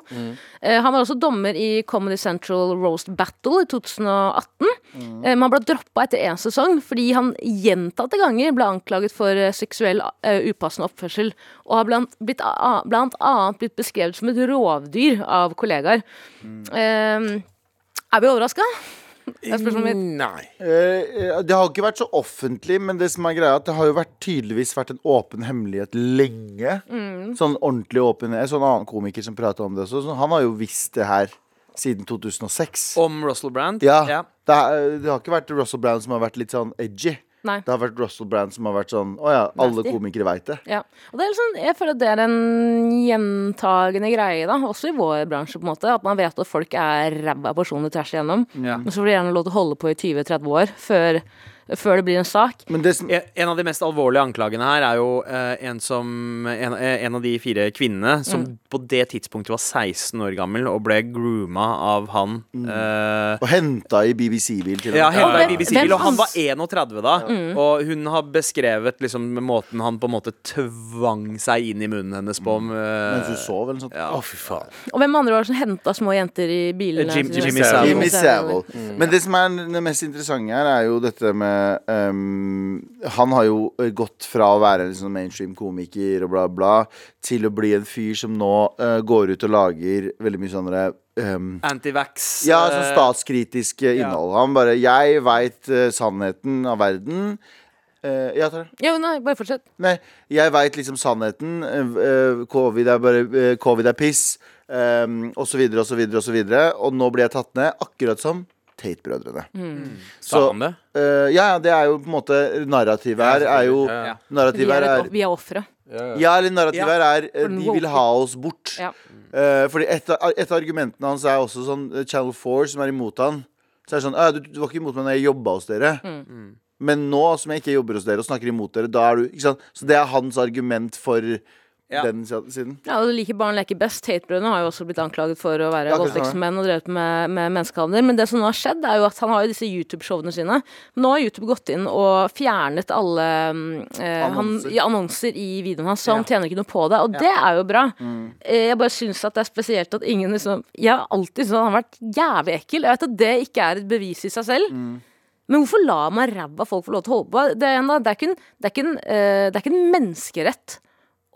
Eh, han var også dommer i Comedy Central Roast Battle i 2018. Mm. han ble droppa etter én sesong fordi han gjentatte ganger ble anklaget for eh, seksuell uh, upassende oppførsel. Og har blant, blitt, a, blant annet blitt beskrevet som et rovdyr av kollegaer. Eh, er vi overraska? Det er spørsmålet mitt.
Nei.
Eh, det har ikke vært så offentlig, men det som er greia det har jo vært, tydeligvis vært en åpen hemmelighet lenge. Sånn ordentlig åpen. Jeg så en annen komiker som prata om det også. så Han har jo visst det her siden 2006.
Om Russell Brand?
Ja,
ja.
Det, er, det har ikke vært Russell Brand som har vært litt sånn edgy.
Nei.
Det har vært Russell Brand som har vært sånn Å ja, alle
Nasty.
komikere veit det.
Ja. Og det er liksom, jeg føler at det er en gjentagende greie, da, også i vår bransje, på en måte. At man vet at folk er ræva personer tvers igjennom.
Ja.
Men så får de gjerne lov til å holde på i 20-30 år før, før det blir en sak.
Men det som
En av de mest alvorlige anklagene her er jo eh, en som en, eh, en av de fire kvinnene som
Mm.
på det tidspunktet var 16 år gammel og ble grooma av han. eh,
Og henta i BBC-bil til
ja,
med.
Ja, i
BBC-bil, og han var 31 da. Og hun har beskrevet liksom måten han på en måte tvang seg inn i munnen hennes på. eh,
Mens hun sov, eller noe sånt.
ja.
Å, fy faen.
Og hvem andre var det som henta små jenter i bilene?
Jim- Jimmy Savile.
Jimmy Savile.
Mm.
Men det som er det mest interessante her, er jo dette med ehm, Han har jo gått fra å være en sånn mainstream komiker og bla, bla, til å bli en fyr som nå uh, går ut og lager veldig mye sånne um,
Antivax.
ja, sånn
eh,
statskritisk uh, innhold. Han bare 'Jeg veit sannheten av verden'. Uh, ja, Tara.
Ja, nei, bare fortsett.
Nei, jeg veit liksom sannheten. Covid er bare Covid er piss. Um, og så videre og så videre og så videre. Og nå blir jeg tatt ned, akkurat som Tate-brødrene.
Sa han det?
Uh, ja, ja, det er jo på en måte Narrativet her er jo
Ja,
Narrativet
er,
her er
vi er ofre.
Ja, eller narrativet
Ja.
her er eh, De vil ha oss bort.
Ja.
Uh, fordi et av, et av argumentene hans er også sånn Channel 4 som er imot han. Så er det sånn «Ah, du, du var ikke imot meg når jeg jobba hos dere. Men nå som jeg ikke jobber hos dere og snakker imot dere, da er du ikke sant? Så det er hans argument for
Ja.
den siden.
Ja, og liker barn leker best. Tate-brødrene har jo også blitt anklaget for å være
Ja,
voldtektsmenn og drevet med, med menneskehandel. Men det som nå har skjedd, er jo at han har jo disse YouTube-showene sine. Nå har YouTube gått inn og fjernet alle eh, annonser. han,
Annonser.
ja, annonser i videoen hans, så han tjener ikke noe på det. Og det er jo bra.
Mm.
Eh, Jeg bare syns at det er spesielt at ingen liksom Jeg har alltid syntes han har vært jævlig ekkel. Jeg vet at det ikke er et bevis i seg selv.
Mm.
Men hvorfor lar man ræva folk få lov til å holde på? Det er, en, det er, ikke, en, det er, ikke, en, eh, det er ikke en menneskerett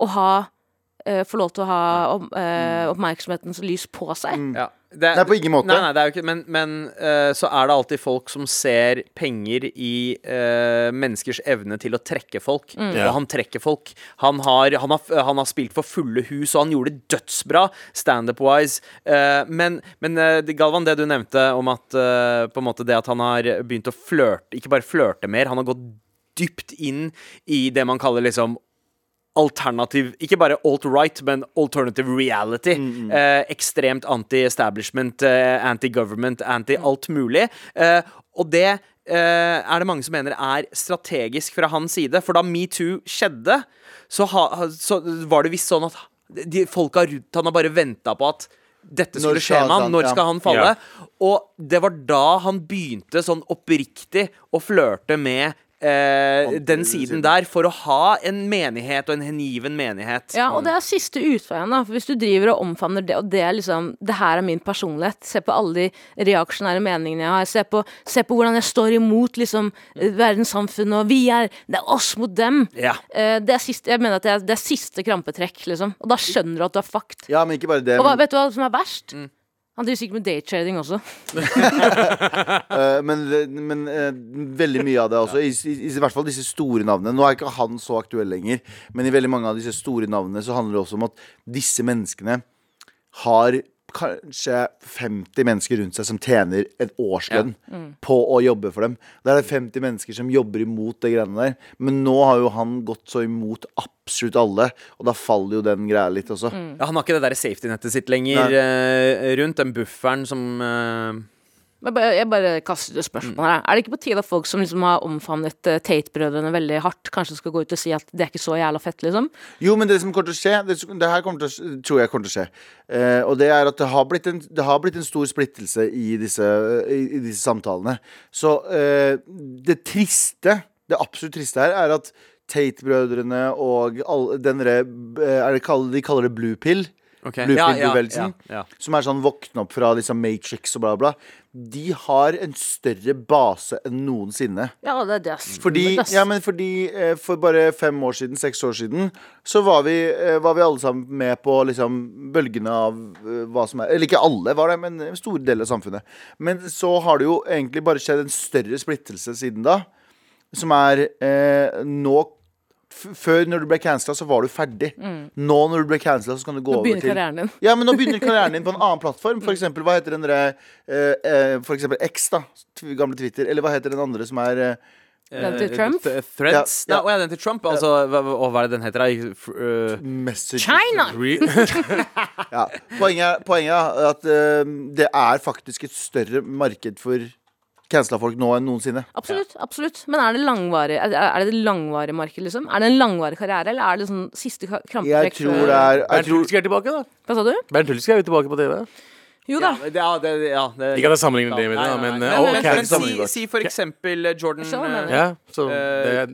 å ha uh, få lov til å ha um, uh, oppmerksomhetens lys på seg.
Ja. Det,
Nei, på ingen måte.
Nei, nei, det er jo ikke, men men uh, så er det alltid folk som ser penger i uh, menneskers evne til å trekke folk.
Mm.
Og han trekker folk. Han har, han, har, han har spilt for fulle hus, og han gjorde det dødsbra standup-wise. Uh, men men Galvan, det du nevnte om at på en måte det at han har begynt å flørte Ikke bare flørte mer, han har gått dypt inn i det man kaller liksom alternativ Ikke bare alt-right, men alternative reality. Eh, ekstremt anti-establishment, eh, anti-government, anti-alt mulig. Eh, og det eh, er det mange som mener er strategisk fra hans side. For da metoo skjedde, så, ha, så var det visst sånn at de folka rundt han har bare venta på at dette skulle skje med han- når skal han falle? Og det var da han begynte sånn oppriktig å flørte med eh, den siden der, for å ha en menighet og en hengiven menighet.
Ja, og det er siste utveien, da. For hvis du driver og omfavner det, og det er liksom Det her er min personlighet. Se på alle de reaksjonære meningene jeg har. Se på, se på hvordan jeg står imot liksom verdenssamfunnet, og vi er Det er oss mot dem.
Ja.
Eh, det er siste, jeg mener at det er, det er siste krampetrekk, liksom. Og da skjønner du at du er fucked.
Ja, men ikke bare det.
Og hva, vet du hva som er verst? Han driver sikkert med daytrading også. *laughs*
eh, men, men eh, veldig mye av det også. I, i, I hvert fall disse store navnene. Nå er ikke han så aktuell lenger, men i veldig mange av disse store navnene så handler det også om at disse menneskene har kanskje 50 mennesker rundt seg som tjener en årslønn på å jobbe for dem. Da er det 50 mennesker som jobber imot det greiene der. Men nå har jo han gått så imot absolutt alle, og da faller jo den greia litt også.
Ja, han har ikke det der safety-nettet sitt lenger eh, rundt. Den bufferen som eh,
Jeg bare, kaster et spørsmål her. Er det ikke på tide at folk som liksom har omfavnet uh, Tate-brødrene veldig hardt, kanskje skal gå ut og si at det er ikke så jævla fett, liksom?
Jo, men det som kommer til å skje Det, det her å, tror jeg kommer til å skje. uh, og det er at det har en, det har blitt en stor splittelse i disse, i, i disse samtalene. Så uh, det triste, det absolutt triste her, er at Tate-brødrene og all, den derre uh, De kaller det blue pill.
Ok.
Lupin
Ja, ja,
pill-bevegelsen.
ja, ja.
Som er sånn våkne opp fra liksom Matrix og bla, bla. De har en større base enn noensinne.
Ja, det, det er det.
Fordi, ja, men fordi eh, for bare fem år siden, seks år siden, så var vi, eh, var vi alle sammen med på liksom, bølgene av eh, hva som er Eller ikke alle var det, men en stor del av samfunnet. Men så har det jo egentlig bare skjedd en større splittelse siden da, som er eh, nå Før, når du ble cancela, så var du ferdig. Nå når du ble cancela, så kan du gå
Mm. Nå
over
begynner
til
karrieren din.
ja, men nå begynner karrieren din på en *laughs* annen plattform. For eksempel, hva heter den derre uh, uh, For eksempel X, da. Gamle Twitter. Eller hva heter den andre som er uh,
Den til Trump?
Threads?
Ja, ja.
Nei, ja, den til Trump. Altså, hva, hva, hva er det den heter? da? F- øh,
Message
China! *laughs*
Ja. Poenget, poenget er at uh, det er faktisk et større marked for cancela folk nå enn noensinne.
Absolutt. absolutt Men er det langvarig Er det det langvarig marked, liksom? Er det en langvarig karriere, eller er det sånn siste krampetrekk?
Jeg tror det er
Bernt
tror,
Hulsker er tilbake, da.
Hva sa du?
Bernt Hulsker er jo tilbake på TV.
Jo da.
Ja, det, ja, det, ja, det,
Ikke at jeg sammenligner det med det, men,
men, men, men si, si for eksempel Jordan.
Ja, så
Eh,
det er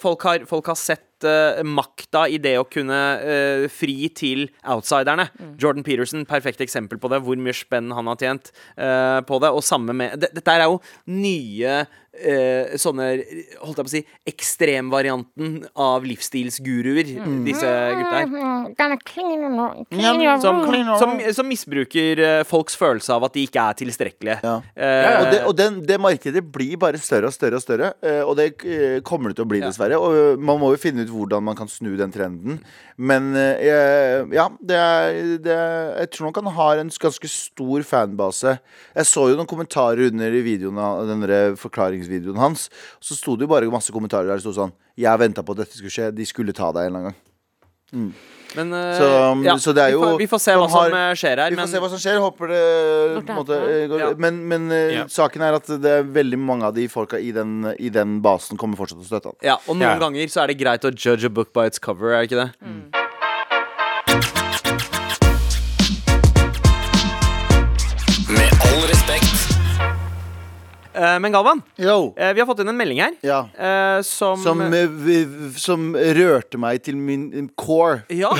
Folk har, folk har sett uh, makta i det å kunne uh, fri til outsiderne.
Mm.
Jordan Peterson, perfekt eksempel på det. Hvor mye spenn han har tjent uh, på det. Og samme med Dette er jo nye eh, sånne Holdt jeg på å si ekstremvarianten av livsstilsguruer,
Mm.
disse gutta her. Som, som, som misbruker eh, folks følelse av at de ikke er tilstrekkelige.
Ja.
Eh,
Og, det, og den, det markedet blir bare større og større og større. eh, og det eh, kommer det til å bli, dessverre. Og man må jo finne ut hvordan man kan snu den trenden. Men eh, ja, det er, det er Jeg tror nok han har en ganske stor fanbase. Jeg så jo noen kommentarer under videoen av den der forklaringsvideoen hans. Så sto det jo bare masse kommentarer der det sto sånn Jeg venta på at dette skulle skje. De skulle ta deg en eller annen gang.
men eh,
Så,
ja,
så det er jo
vi, får, vi får se hva som
har-
eh, skjer her.
Vi får se hva som skjer. Håper det en måte, eh, går,
Ja.
Men, men
Ja.
saken er at det er veldig mange av de folka i den, i den basen kommer fortsatt til å støtte han.
Ja, og noen
Ja.
ganger så er det greit å judge a book by its cover, er det ikke det?
Med
men Galvan,
Yo.
eh, vi har fått inn en melding her
Ja.
eh, som,
Som, eh, som rørte meg til min core.
Ja.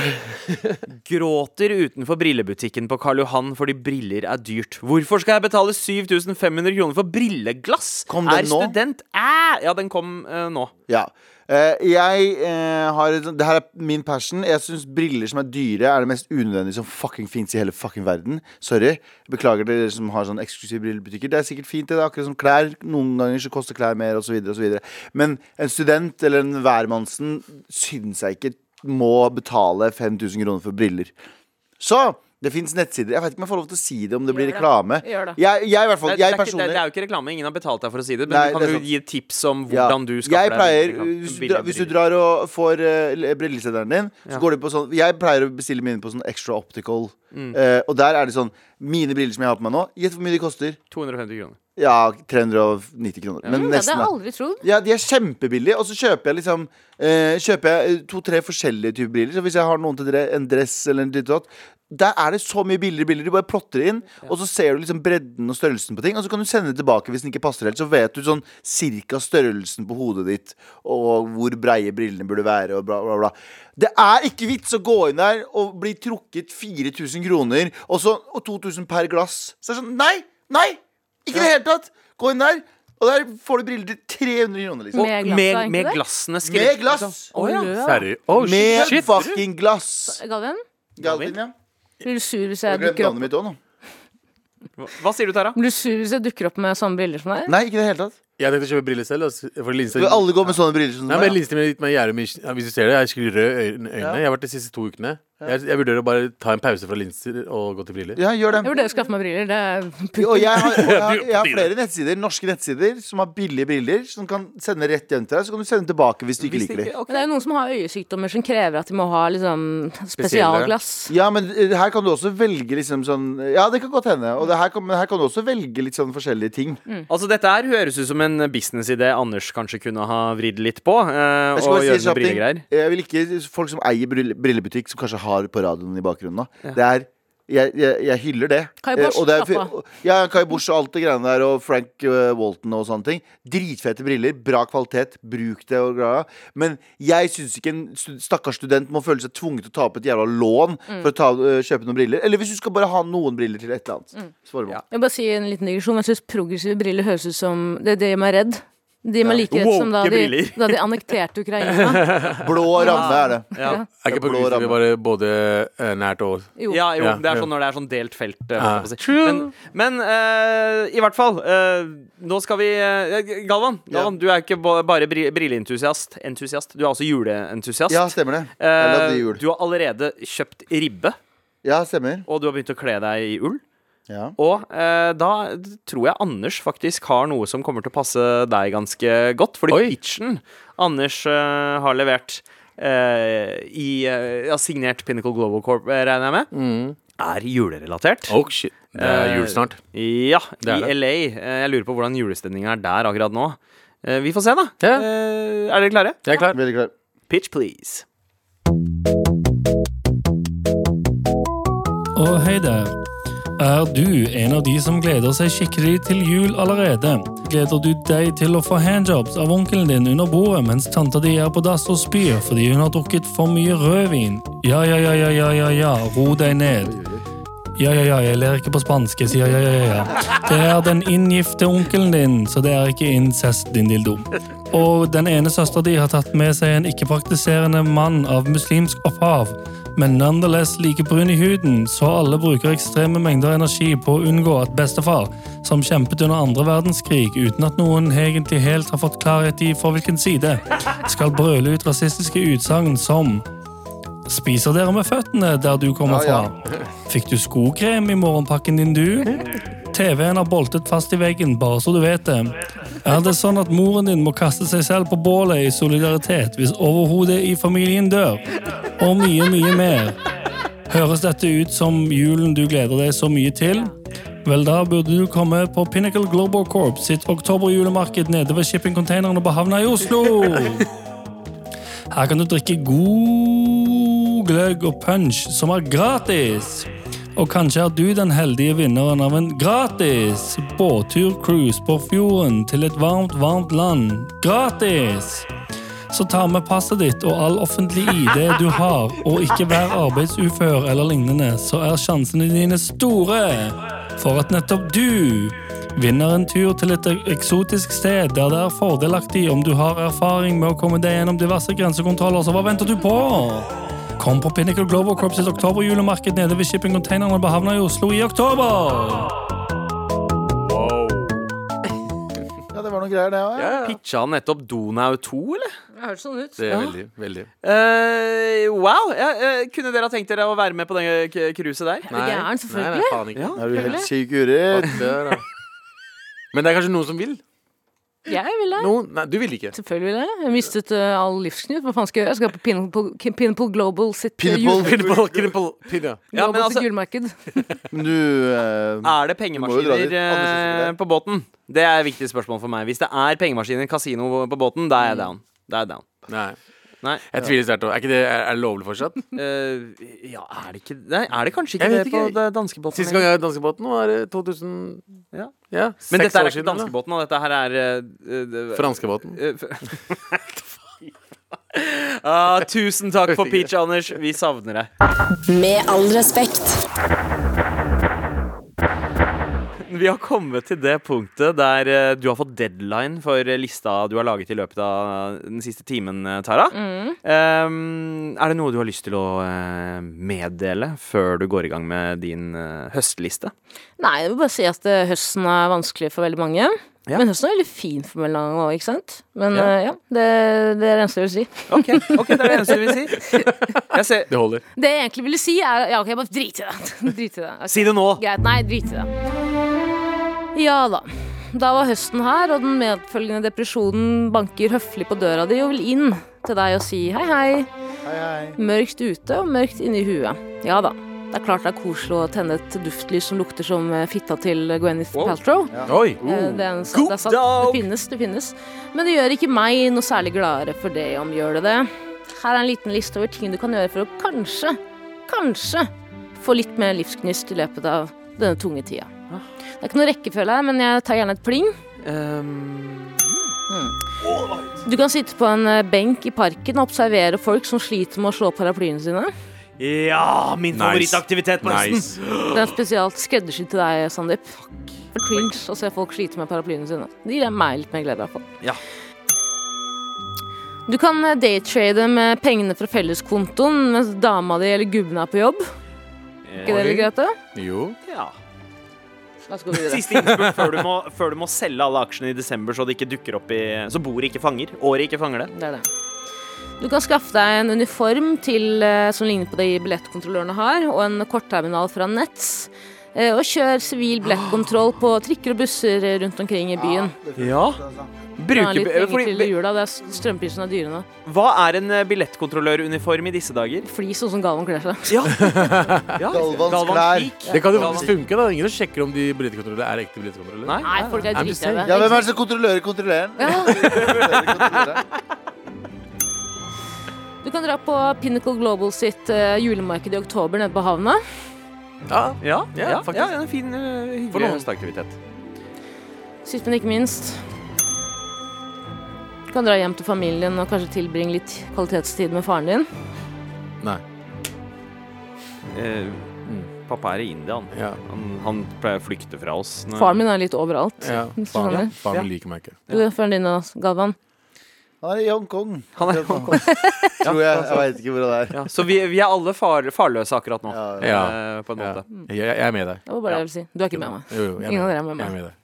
*laughs* Gråter utenfor brillebutikken på Karl Johan fordi briller er dyrt. Hvorfor skal jeg betale 7500 kroner for brilleglass?
Kom den
er
nå?
student Æ! Ja, den kom uh, nå.
Ja. Eh, jeg eh, har et Det her er min passion. Jeg syns briller som er dyre, er det mest unødvendige som fucking fins i hele fucking verden. Sorry. Beklager dere som har sånn eksklusive brillebutikker. Det er sikkert fint, det er akkurat som klær. Noen ganger så koster klær mer, osv., osv. Men en student eller en hvermannsen syns jeg ikke må betale 5000 kroner for briller. Så Det fins nettsider. Jeg vet ikke om jeg får lov til å si det om det blir reklame.
Gjør det.
Jeg, jeg, i hvert fall,
det,
jeg
er ikke, det,
personlig
det er jo ikke reklame. Ingen har betalt deg for å si det. Men
Nei,
du kan jo
sant.
gi tips om
Ja.
hvordan du skaffer
jeg pleier,
deg
hvis, du drar, hvis du drar og får uh, brilleseddelen din, så går du på sånn Jeg pleier å bestille mine på sånn extra optical.
Mm.
Eh, og der er det sånn Mine briller som jeg har på meg nå, gjett hvor mye de koster.
250 kroner.
Ja, 390 kroner. Men
Mm, det hadde
nesten.
jeg aldri trodd.
Ja, de er kjempebillige, og så kjøper jeg liksom eh, Kjøper jeg to-tre forskjellige typer briller. Så hvis jeg har noen til dere, en dress eller en ditt og datt, der er det så mye billigere bilder. Du bare plotter inn, og så ser du liksom bredden og størrelsen på ting. Og så kan du sende det tilbake hvis den ikke passer helt. Så vet du sånn cirka størrelsen på hodet ditt, og hvor breie brillene burde være, og bla, bla, bla. Det er ikke vits å gå inn der og bli trukket 4000 kroner, og så og 2000 per glass. Så det er sånn Nei! Nei! Ikke i det hele tatt! Gå inn der, og der får du briller til 300 kroner, liksom.
Med glass,
Med, med glassene skrevet.
Med glass!
Oh, ja.
Oh,
Med fucking glass!
Galvin?
Galvin, ja.
Blir du sur hvis
Jeg
jeg dukker opp
mitt òg nå.
Hva, hva sier du, Tara?
Blir du sur hvis jeg dukker opp med sånne briller som deg?
Nei, ikke i det hele tatt.
Jeg tenkte å kjøpe briller selv. altså, For linser
Du, alle går med sånne briller som
Nei, men Linsen min er litt mer gjerde mye ja, Hvis du ser det, jeg har skikkelig røde øyne. øyne. Jeg har vært de siste to ukene. Jeg, jeg vurderer å bare ta en pause fra linser og gå til briller.
Ja, gjør
Jeg vurderer å skaffe meg briller. Det er
Og jeg har, *laughs* og jeg, har, jeg har flere nettsider, norske nettsider som har billige briller, som kan sende rett hjem til deg. Så kan du sende tilbake hvis du ikke
Hvis
liker
dem.
de.
Men det er jo noen som har øyesykdommer som krever at de må ha liksom spesialglass.
Ja, men eh, her kan du også velge liksom sånn Ja, det kan godt hende. Og det her kan, men her kan du også velge litt sånn forskjellige ting.
Altså, dette her høres ut som en businessidé Anders kanskje kunne ha vridd litt på. eh,
Jeg skal
og
bare si
gjøre
en
noen
ting.
brillegreier.
Jeg vil ikke folk som eier brill- brillebutikk, som kanskje har på radioen i bakgrunnen nå. Det er jeg, jeg, jeg hyller det.
Kai Bosch,
Eh, og det er, ja, Kai Bosch og alt det greiene der, og Frank eh, Walton og sånne ting. Dritfete briller, bra kvalitet, bruk det og greia. Men jeg syns ikke en stakkars student må føle seg tvunget til å ta opp et jævla lån for å ta, eh, kjøpe noen briller. Eller hvis du skal bare ha noen briller til et eller annet. Mm.
Ja.
Jeg vil bare si en liten digresjon. Jeg syns progressive briller høres ut som Det gjør meg redd. De med like rett som da de, da de annekterte Ukraina. *laughs*
Blå ramme er det.
Ja.
Er ikke
Blå
progressive
vi
bare både eh, nært og
Jo.
Ja, jo,
Ja,
det er sånn når det er sånn delt felt. eh,
Ja.
på. Men, men uh, i hvert fall uh, Nå skal vi uh, Galvan, Galvan du er ikke bare bri- brilleentusiast. Entusiast. Du er også juleentusiast.
Ja, stemmer det. Jeg
Eh,
lagde jul.
du har allerede kjøpt ribbe,
Ja, stemmer.
og du har begynt å kle deg i ull.
Ja.
Og eh, da tror jeg Anders faktisk har noe som kommer til å passe deg ganske godt. Fordi
Oi.
pitchen Anders eh, har levert eh, i eh, ja, signert Pinnacle Global Corp, eh, regner jeg med, er julerelatert.
Oh shit. Det er
Eh,
jul snart.
Ja,
Det er
i
det.
LA. Eh, Jeg lurer på hvordan julestemninga er der akkurat nå. Eh, Vi får se, da.
Ja.
Eh, Er dere klare?
Jeg er klar.
Veldig klar.
Pitch, please.
Og hei der. Er du en av de som gleder seg skikkelig til jul allerede? Gleder du deg til å få handjobs av onkelen din under bordet mens tanta di er på dass og spyr fordi hun har drukket for mye rødvin? Ja, ja, ja, ja, ja, ja, ja, ro deg ned. Ja, ja, ja, jeg ler ikke på spansk, jeg sier ja, ja, ja, ja. Det er den inngifte onkelen din, så det er ikke incest, din dildo. Og den ene søstera di har tatt med seg en ikke-praktiserende mann av muslimsk opphav, men nonetheless like brun i huden, så alle bruker ekstreme mengder energi på å unngå at bestefar, som kjempet under andre verdenskrig uten at noen egentlig helt har fått klarhet i for hvilken side, skal brøle ut rasistiske utsagn som Spiser dere med føttene der du kommer
Ja,
fra? Fikk du skokrem i morgenpakken din, du? TV-en har boltet fast i veggen, bare så du vet det. Er det sånn at moren din må kaste seg selv på bålet i solidaritet hvis overhodet i familien dør? Og mye, mye mer. Høres dette ut som julen du gleder deg så mye til? Vel, da burde du komme på Pinnacle Global Corp sitt oktoberjulemarked nede ved shippingcontainerne på havna i Oslo. Her kan du drikke god gløgg og punch som er gratis. Og kanskje er du den heldige vinneren av en gratis båttur-cruise på fjorden til et varmt, varmt land. Gratis! Så ta med passet ditt og all offentlig ID du har, og ikke vær arbeidsufør eller lignende, så er sjansene dine store for at nettopp du vinner en tur til et eksotisk sted der det er fordelaktig om du har erfaring med å komme deg gjennom diverse grensekontroller, så hva venter du på? Kom på Pinnacle Global Corp sitt oktoberjulemarked nede ved Shipping shippingcontainerne på havna i Oslo i oktober!
Ja, det var noe greier, det òg.
Ja, ja.
Pitcha han nettopp Donau 2, eller?
Det høres sånn ut.
Det er veldig, veldig
Uh, wow! Ja, eh, kunne dere ha tenkt dere å være med på det k- cruiset der?
Er gæren? Selvfølgelig.
nei, faen ikke.
Ja.
Er du helt syk uret?
Det er, da. Men det er kanskje noen som vil.
Jeg vil det.
Noen, nei, du vil ikke.
Selvfølgelig vil jeg. Jeg har mistet uh, all livsknut. Hva faen skal jeg gjøre? Jeg skal på Pinnacle, Pinnacle Global sitt uh,
Pinnacle.
jul-
Pinball, pinball, pinball.
Ja,
Global
altså-
sitt julemarked. *laughs*
Men du uh,
Er det pengemaskiner eh,
er der.
på båten? Det er et viktig spørsmål for meg. Hvis det er pengemaskiner, kasino på båten, da er jeg down. Da er jeg down.
Nei.
Nei.
Jeg tviler sterkt. Er, det, er, er det lovlig fortsatt?
Uh, *laughs* ja, er det ikke Nei, er det kanskje ikke det på
ikke.
det danskebåten?
Sist gang jeg var i danskebåten, var det 2000
Ja.
Ja,
Men dette er ikke danskebåten, og dette her er uh, eh, det-
Franskebåten.
Uh, *laughs* ah, tusen takk for peach, Anders. Vi savner deg.
Med all respekt.
Vi har kommet til det punktet der eh, du har fått deadline for lista du har laget i løpet av den siste timen, eh, Tara. Um, er det noe du har lyst til å eh, meddele før du går i gang med din høstliste?
Nei, jeg vil bare si at høsten er vanskelig for veldig mange.
Ja.
Men høsten er veldig fin for meg lang òg, ikke sant? Men
Ja.
uh, ja, det, det er det eneste jeg vil si.
Ok, okay det er det eneste du vil si. Jeg ser.
Det holder.
Det jeg egentlig ville si, er Ja, ok, bare drit i det. *laughs* drit i det. Okay.
Si det nå!
Greit. Nei, drit i det. Ja da. Da var høsten her, og den medfølgende depresjonen banker høflig på døra di og vil inn til deg og si hei, hei.
Hei, hei.
Mørkt ute og mørkt inni huet. Ja da. Det er klart det er koselig å tenne et duftlys som lukter som eh, fitta til Gwyneth
Wow.
Paltrow.
Oi!
Eh, Det, er en, det, er sant. det finnes, det finnes. Men det gjør ikke meg noe særlig gladere for det om gjør det det. Her er en liten liste over ting du kan gjøre for å kanskje, kanskje få litt mer livsgnist i løpet av denne tunge tida. Det er ikke noe rekkefølge her, men jeg tar gjerne et pling.
Um,
Du kan sitte på en eh, benk i parken og observere folk som sliter med å slå paraplyene sine.
ja, min
Nice.
favorittaktivitet på høsten.
Nice.
Det er spesielt skreddersydd til deg, Sandeep. For Cringe å se folk slite med paraplyene sine. Det gir meg litt mer glede, i hvert fall.
Ja.
Du kan eh, daytrade med pengene fra felleskontoen mens dama di eller gubben er på jobb. Ikke det litt greit, det?
Jo.
Ja.
La oss gå videre.
Siste innspurt før, du må- før du må selge alle aksjene i desember, så det ikke dukker opp i Så bordet ikke fanger. Året ikke fanger det.
Det er det. Du kan skaffe deg en uniform til, eh, som ligner på de billettkontrollørene har, og en kortterminal fra Nets. Eh, Og kjør sivil billettkontroll på trikker og busser rundt omkring i byen.
Ja.
Det er litt
Bruker,
til jula, det er strømprisene er dyre nå.
hva er en eh, billettkontrolløruniform i disse dager?
Flis sånn som Galvan kler seg.
Ja. *laughs* ja.
Galvans klær.
Chic.
Det kan jo faktisk funke. da Ingen sjekker om de billettkontrollørene er ekte billettkontrollører.
Nei?
Nei, folk er dritdøve.
Ja, hvem er det som kontrollerer kontrolløren? Kontrollerer *laughs* kontrolløren.
Du kan dra på Pinnacle Global sitt eh, julemarked i oktober nede på havna.
Ja.
Ja, ja,
Ja,
ja,
faktisk.
en fin, uh,
For
hyggelig.
Sist, men ikke minst. Du kan dra hjem til familien og kanskje tilbringe litt kvalitetstid med faren din.
Nei.
Eh, pappa er i India, han.
Ja.
Han, han pleier å flykte fra oss. når-
Faren min er litt overalt.
ja. Faren, *laughs*
skjønner.
faren min liker meg ikke.
Du, Faren din og Galvan.
Han er i Hongkong.
Han er i Hongkong. *laughs*
Tror jeg. Jeg veit ikke hvor han er.
Ja, så vi, vi er alle far, farløse akkurat nå,
Ja,
Ja.
eh, på en
Ja.
måte.
Jeg, jeg er med deg.
Det var bare det jeg ville si. Du er ikke med meg.
Jo, jo, jeg er
Ingen av dere er med
Jeg er med deg.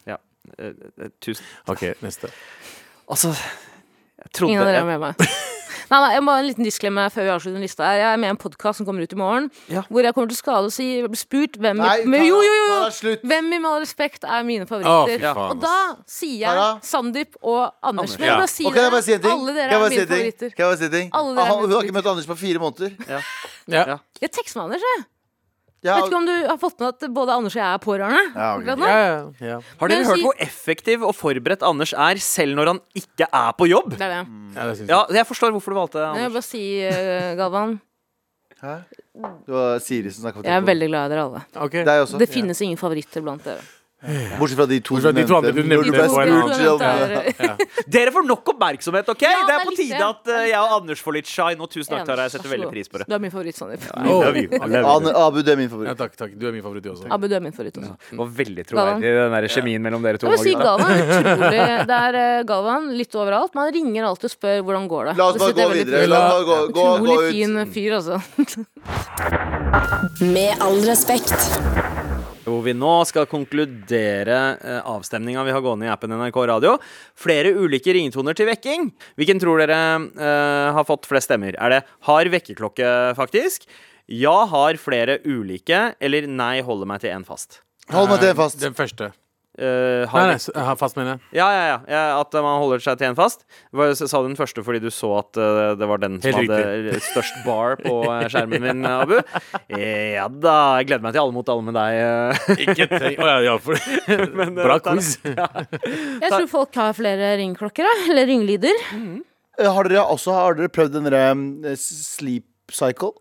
Eh, eh, tusen
OK, neste.
Altså, trodde
Ingen av dere er med meg. Nei, nei, jeg må ha en liten disclaimer før vi avslutter den lista her. Jeg er med i en podkast som kommer ut i morgen,
Ja.
hvor jeg kommer til å skade og si spurt hvem
Nei,
i, men, jo, jo, jo. Hvem i Med all respekt er mine favoritter.
fy faen.
Og da sier jeg? Sandeep og Anders.
Anders,
Men jeg
ja.
bare si
okay, bare si
det. Alle dere er mine favoritter. Alle dere er mine
Hun har ikke møtt Anders på fire måneder.
Ja.
Jeg tekster med Anders, jeg.
Ja,
Vet ikke om du har fått med at både Anders og jeg er pårørende.
Ja, ok.
Ja, ja, ja.
Har dere hørt hvor effektiv og forberedt Anders er, selv når han ikke er på jobb?
Det er det.
ja det jeg.
jeg forstår hvorfor du valgte Anders.
Jeg vil bare si, uh, Galvan,
Hæ? Det var Siri som snakka.
jeg er veldig glad i dere alle.
Ok.
Deg også.
Det finnes ingen favoritter blant dere.
Bortsett fra de to
fra de du nevnte
Ja.
ja.
Dere får nok oppmerksomhet, OK?
Ja,
det er på tide at eh, jeg og Anders får litt shine. Og tusen takk, Tara. Jeg setter veldig pris på det.
Du er min favoritt, Sandeep.
Oh.
Abu, du er min
Ja,
favoritt.
takk, takk. Du er min favoritt, du også.
Abu, du er min favoritt også.
Det var veldig troverdig, den der kjemien mellom dere to.
Jeg vil si. Galvan er *laughs* utrolig Det er eh, Galvan litt overalt. Man ringer alltid og spør hvordan går det.
La oss bare gå videre. La oss bare gå, gå, gå
Utrolig fin fyr, altså.
Med all respekt.
Hvor vi nå skal konkludere eh, avstemninga vi har gående i appen NRK Radio. Flere ulike ringetoner til vekking. Hvilken tror dere uh, har fått flest stemmer? Er det har vekkerklokke, faktisk? Ja har flere ulike, eller nei holder meg til én fast?
Hold meg til en fast.
Den første.
Eh, har
Nei, nei, har fast, mener.
Ja, ja, ja, ja. At man holder seg til en fast. Var, Sa du den første fordi du så at uh, det var den som
Helt
hadde *laughs* størst bar på eh, skjermen min, Abu? Eh, Ja da. Jeg gleder meg til Alle mot alle med deg.
Ikke tenk Å ja, ja, for *laughs*
Men,
Bra quiz. *laughs*
Jeg tror folk har flere ringeklokker, da. Eller ringelyder.
Eh, Har dere også har dere prøvd den derre sleep cycle?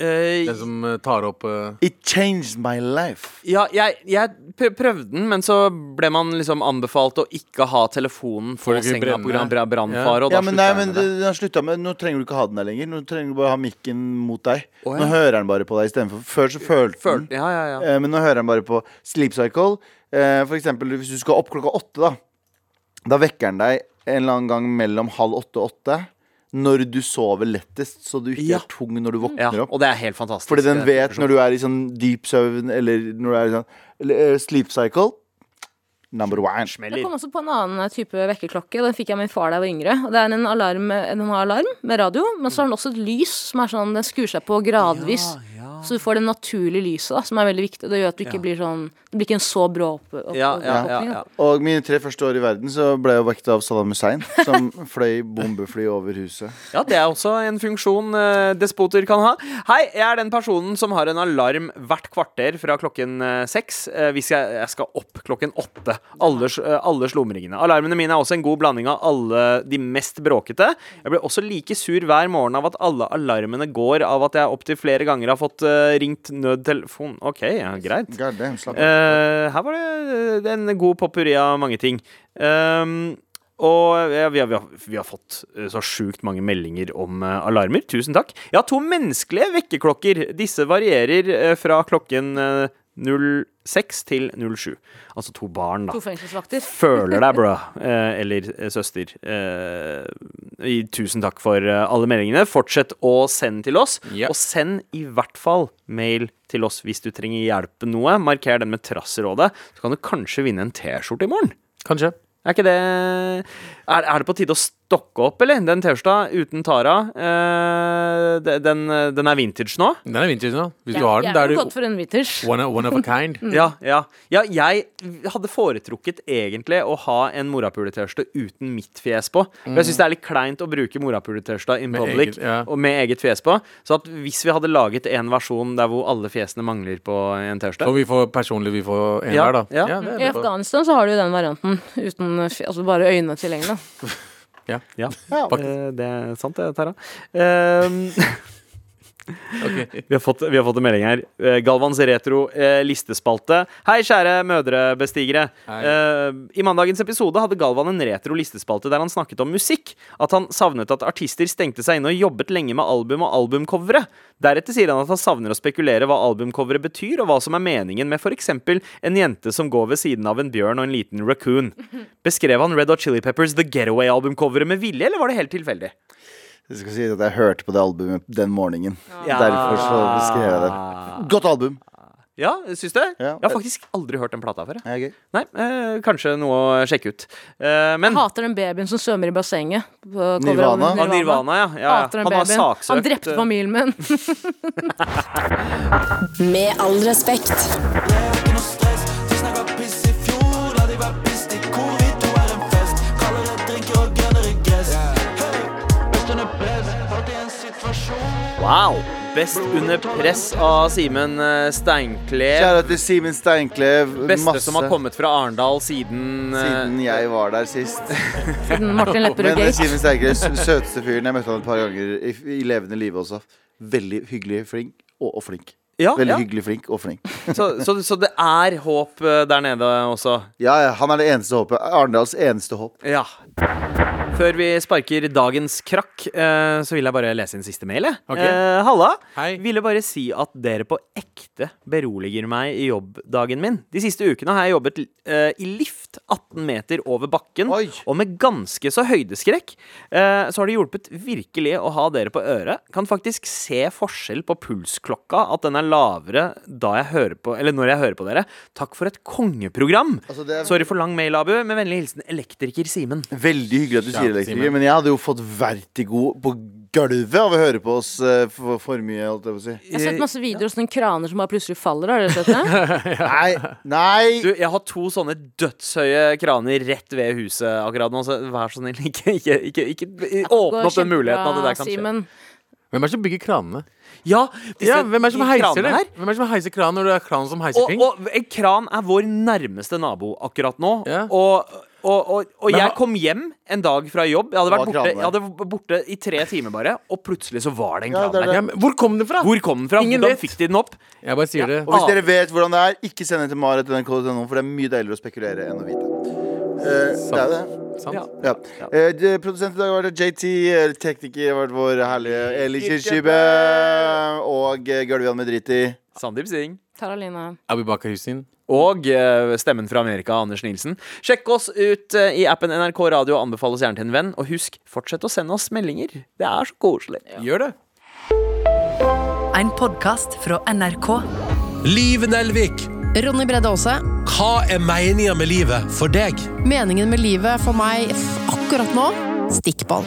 Eh,
Den som eh, tar opp uh...
It changed my life.
ja, jeg, jeg prøvde den, men så ble man liksom anbefalt å ikke ha telefonen på senga pga. brannfare. Og
Ja, men, nei, men det, den slutta med Nå trenger du ikke ha den der lenger. Nå trenger du bare ha mikken mot deg.
Oh, ja.
Nå hører den bare på deg istedenfor Før så følte den
Følte, ja, ja, ja.
Eh, Men nå hører han bare på Sleep Cycle. Eh, For eksempel hvis du skal opp klokka åtte, da. Da vekker han deg en eller annen gang mellom halv åtte og åtte. Når du sover lettest, så du ikke
Ja.
er tung når du
ja.
våkner opp.
Og det er helt fantastisk.
Fordi den
eh,
vet når du er i sånn dyp søvn, eller når du er i sånn eh, Sleep Cycle. Number one.
Jeg kom også på en annen type vekkerklokke. Den fikk jeg av min far da jeg var yngre. Og det er en alarm, den har alarm med radio, men så har den også et lys som er sånn Den skrur seg på gradvis. Så du får det naturlige lyset, da, som er veldig viktig. Det gjør at du ikke blir sånn Det blir ikke en så brå opp, opp,
Ja, ja, ja, ja.
Og mine tre første år i verden så ble jeg vekket av Saddam Hussein, som *laughs* fløy bombefly over huset.
Ja, det er også en funksjon eh, despoter kan ha. Hei, jeg er den personen som har en alarm hvert kvarter fra klokken eh, seks eh, hvis jeg, jeg skal opp klokken åtte. Alle, eh, alle slumringene. Alarmene mine er også en god blanding av alle de mest bråkete. Jeg blir også like sur hver morgen av at alle alarmene går av at jeg opptil flere ganger har fått eh, ringt nødtelefon. OK, ja, greit.
God damn.
Eh, her var det eh, en god potpurri av mange ting. Um, og ja, vi, har, vi, har, vi har fått eh, så sjukt mange meldinger om uh, alarmer. Tusen takk. Jeg har to menneskelige vekkerklokker. Disse varierer uh, fra klokken eh, 06 til 07. Altså to barn, da.
To fengselsvakter. *laughs*
Føler deg, bro. Eh, eller eh, søster. Eh, tusen takk for alle meldingene. Fortsett å sende til oss.
Yep.
Og send i hvert fall mail til oss hvis du trenger hjelp med noe. Marker den med Trasserådet, så kan du kanskje vinne en T-skjorte i morgen.
Kanskje.
Er ikke det Er, er det på tide å stokke opp, eller? Den T-skjorta uten Tara, eh, den, den er vintage nå?
Den er vintage nå. Hvis du har den, da
er
du
for en vintage.
one, one of a kind. *laughs*
Ja, ja. ja, jeg hadde foretrukket egentlig å ha en morapule-T-skjorte uten mitt fjes på. Mm. jeg syns det er litt kleint å bruke morapule-T-skjorta in
Med
public
eget- ja.
og med eget fjes på. Så at hvis vi hadde laget en versjon der hvor alle fjesene mangler på en T-skjorte
Og vi får personlig vi får en
Ja,
hver, da.
ja.
det
I. Afghanistan så har du jo den varianten uten altså bare øynene tilgjengelig. Da.
Ja,
Ja.
eh, det er sant det, Tara. *laughs* *laughs* Ehm, vi, har fått, vi har fått en melding her. Eh, Galvans retro eh, listespalte. Hei, kjære mødrebestigere.
Hei.
Eh, I mandagens episode hadde Galvan en retro listespalte der han snakket om musikk. At han savnet at artister stengte seg inne og jobbet lenge med album og albumcovere. Deretter sier han at han savner å spekulere hva albumcovere betyr, og hva som er meningen med f.eks. en jente som går ved siden av en bjørn og en liten raccoon. *laughs* Beskrev han Red Hot Chili Peppers The Getaway-albumcoveret med vilje, eller var det helt tilfeldig?
Jeg skal si at jeg hørte på det albumet den morgenen.
Ja.
Derfor så beskrev jeg det. Godt album.
Ja, syns du?
Ja.
Jeg har faktisk aldri hørt den plata før. jeg.
Er gøy.
Nei, eh, kanskje noe å sjekke ut. Eh, men
Jeg hater den babyen som svømmer i bassenget. på coveret av
Nirvana?
Ah, Nirvana, ja. ja, ja.
Hater den
Han har
babyen.
saksøkt
Han drepte
eh,
familien min. *laughs*
Med all respekt.
Wow! Best under press av Simen eh, Steinklev.
Kjære til Simen Steinklev.
Beste
Masse
som har kommet fra Arendal siden, eh,
siden jeg var der sist. *laughs*
Siden Martin Lepperød
Men eh,
Gate.
Simen Steinklev, søteste fyren. Jeg møtte han et par ganger i, i levende live også. Veldig hyggelig, flink og, og flink.
Ja,
Veldig
ja.
hyggelig, flink og flink. *laughs*
Så, så, så det er håp der nede også.
Ja, ja, han er det eneste håpet. Arendals eneste håp.
Ja. Før vi sparker dagens krakk, eh, så vil jeg bare lese en siste mail. jeg.
Ok.
Eh, Halla.
Hei.
Ville bare si at dere på ekte beroliger meg i jobbdagen min. De siste ukene har jeg jobbet eh, i lift 18 meter over bakken,
Oi.
og med ganske så høydeskrekk, eh, så har det hjulpet virkelig å ha dere på øret. Kan faktisk se forskjell på pulsklokka, at den er lavere da jeg hører på, eller når jeg hører på dere. Takk for et kongeprogram!
Altså, det er-
Sorry for lang mail, Abu. Med vennlig hilsen elektriker Simen.
Veldig hyggelig at du sier elektriker, men jeg hadde jo fått vertigo på gulvet av å høre på oss eh, for, for mye, Alt jeg si.
Jeg har sett masse videoer av sånne kraner som bare plutselig faller. Har dere sett det? *laughs*
Nei, nei!
Du, jeg har to sånne dødshøye kraner rett ved huset akkurat nå, så vær så snill, *laughs* ikke, ikke, ikke, ikke åpne opp den muligheten at det der kan skje.
Hvem er det som bygger kranene?
Ja,
Ja, hvem er det som heiser det? Hvem er det som heiser kran når det er kran som heiser
Og, og en kran er vår nærmeste nabo akkurat nå.
Ja.
Og, og, og, og jeg kom hjem en dag fra jobb. Jeg hadde vært borte, jeg hadde borte i tre timer bare, og plutselig så var det en kran
er
der.
Ja, hvor kom den fra?
Hvor kom den fra?
Ingen
Hvordan
vet.
fikk de den opp?
Jeg bare sier det.
Og hvis dere vet hvordan det er, ikke send den til marit.nrk.no, for det er mye deiligere å spekulere enn å vite. Uh, det er det.
Sant?
Ja.
Ja. Uh, produsent i dag har vært JT. eh, Tekniker har vært vår herlige Eli Kirskibe. Og Gulvian med dritt i.
Sandeep Singh.
Taraline.
Abubakar Hussein.
Og eh, stemmen fra Amerika, Anders Nilsen. Sjekk oss ut eh, i appen NRK Radio og anbefal oss gjerne til en venn. Og husk, fortsett å sende oss meldinger. Det er så koselig.
Gjør det.
En podkast fra NRK.
Liv Nelvik,
Ronny Bredde Aase.
hva er meninga med livet for deg?
Meningen med livet for meg f- akkurat nå stikkball.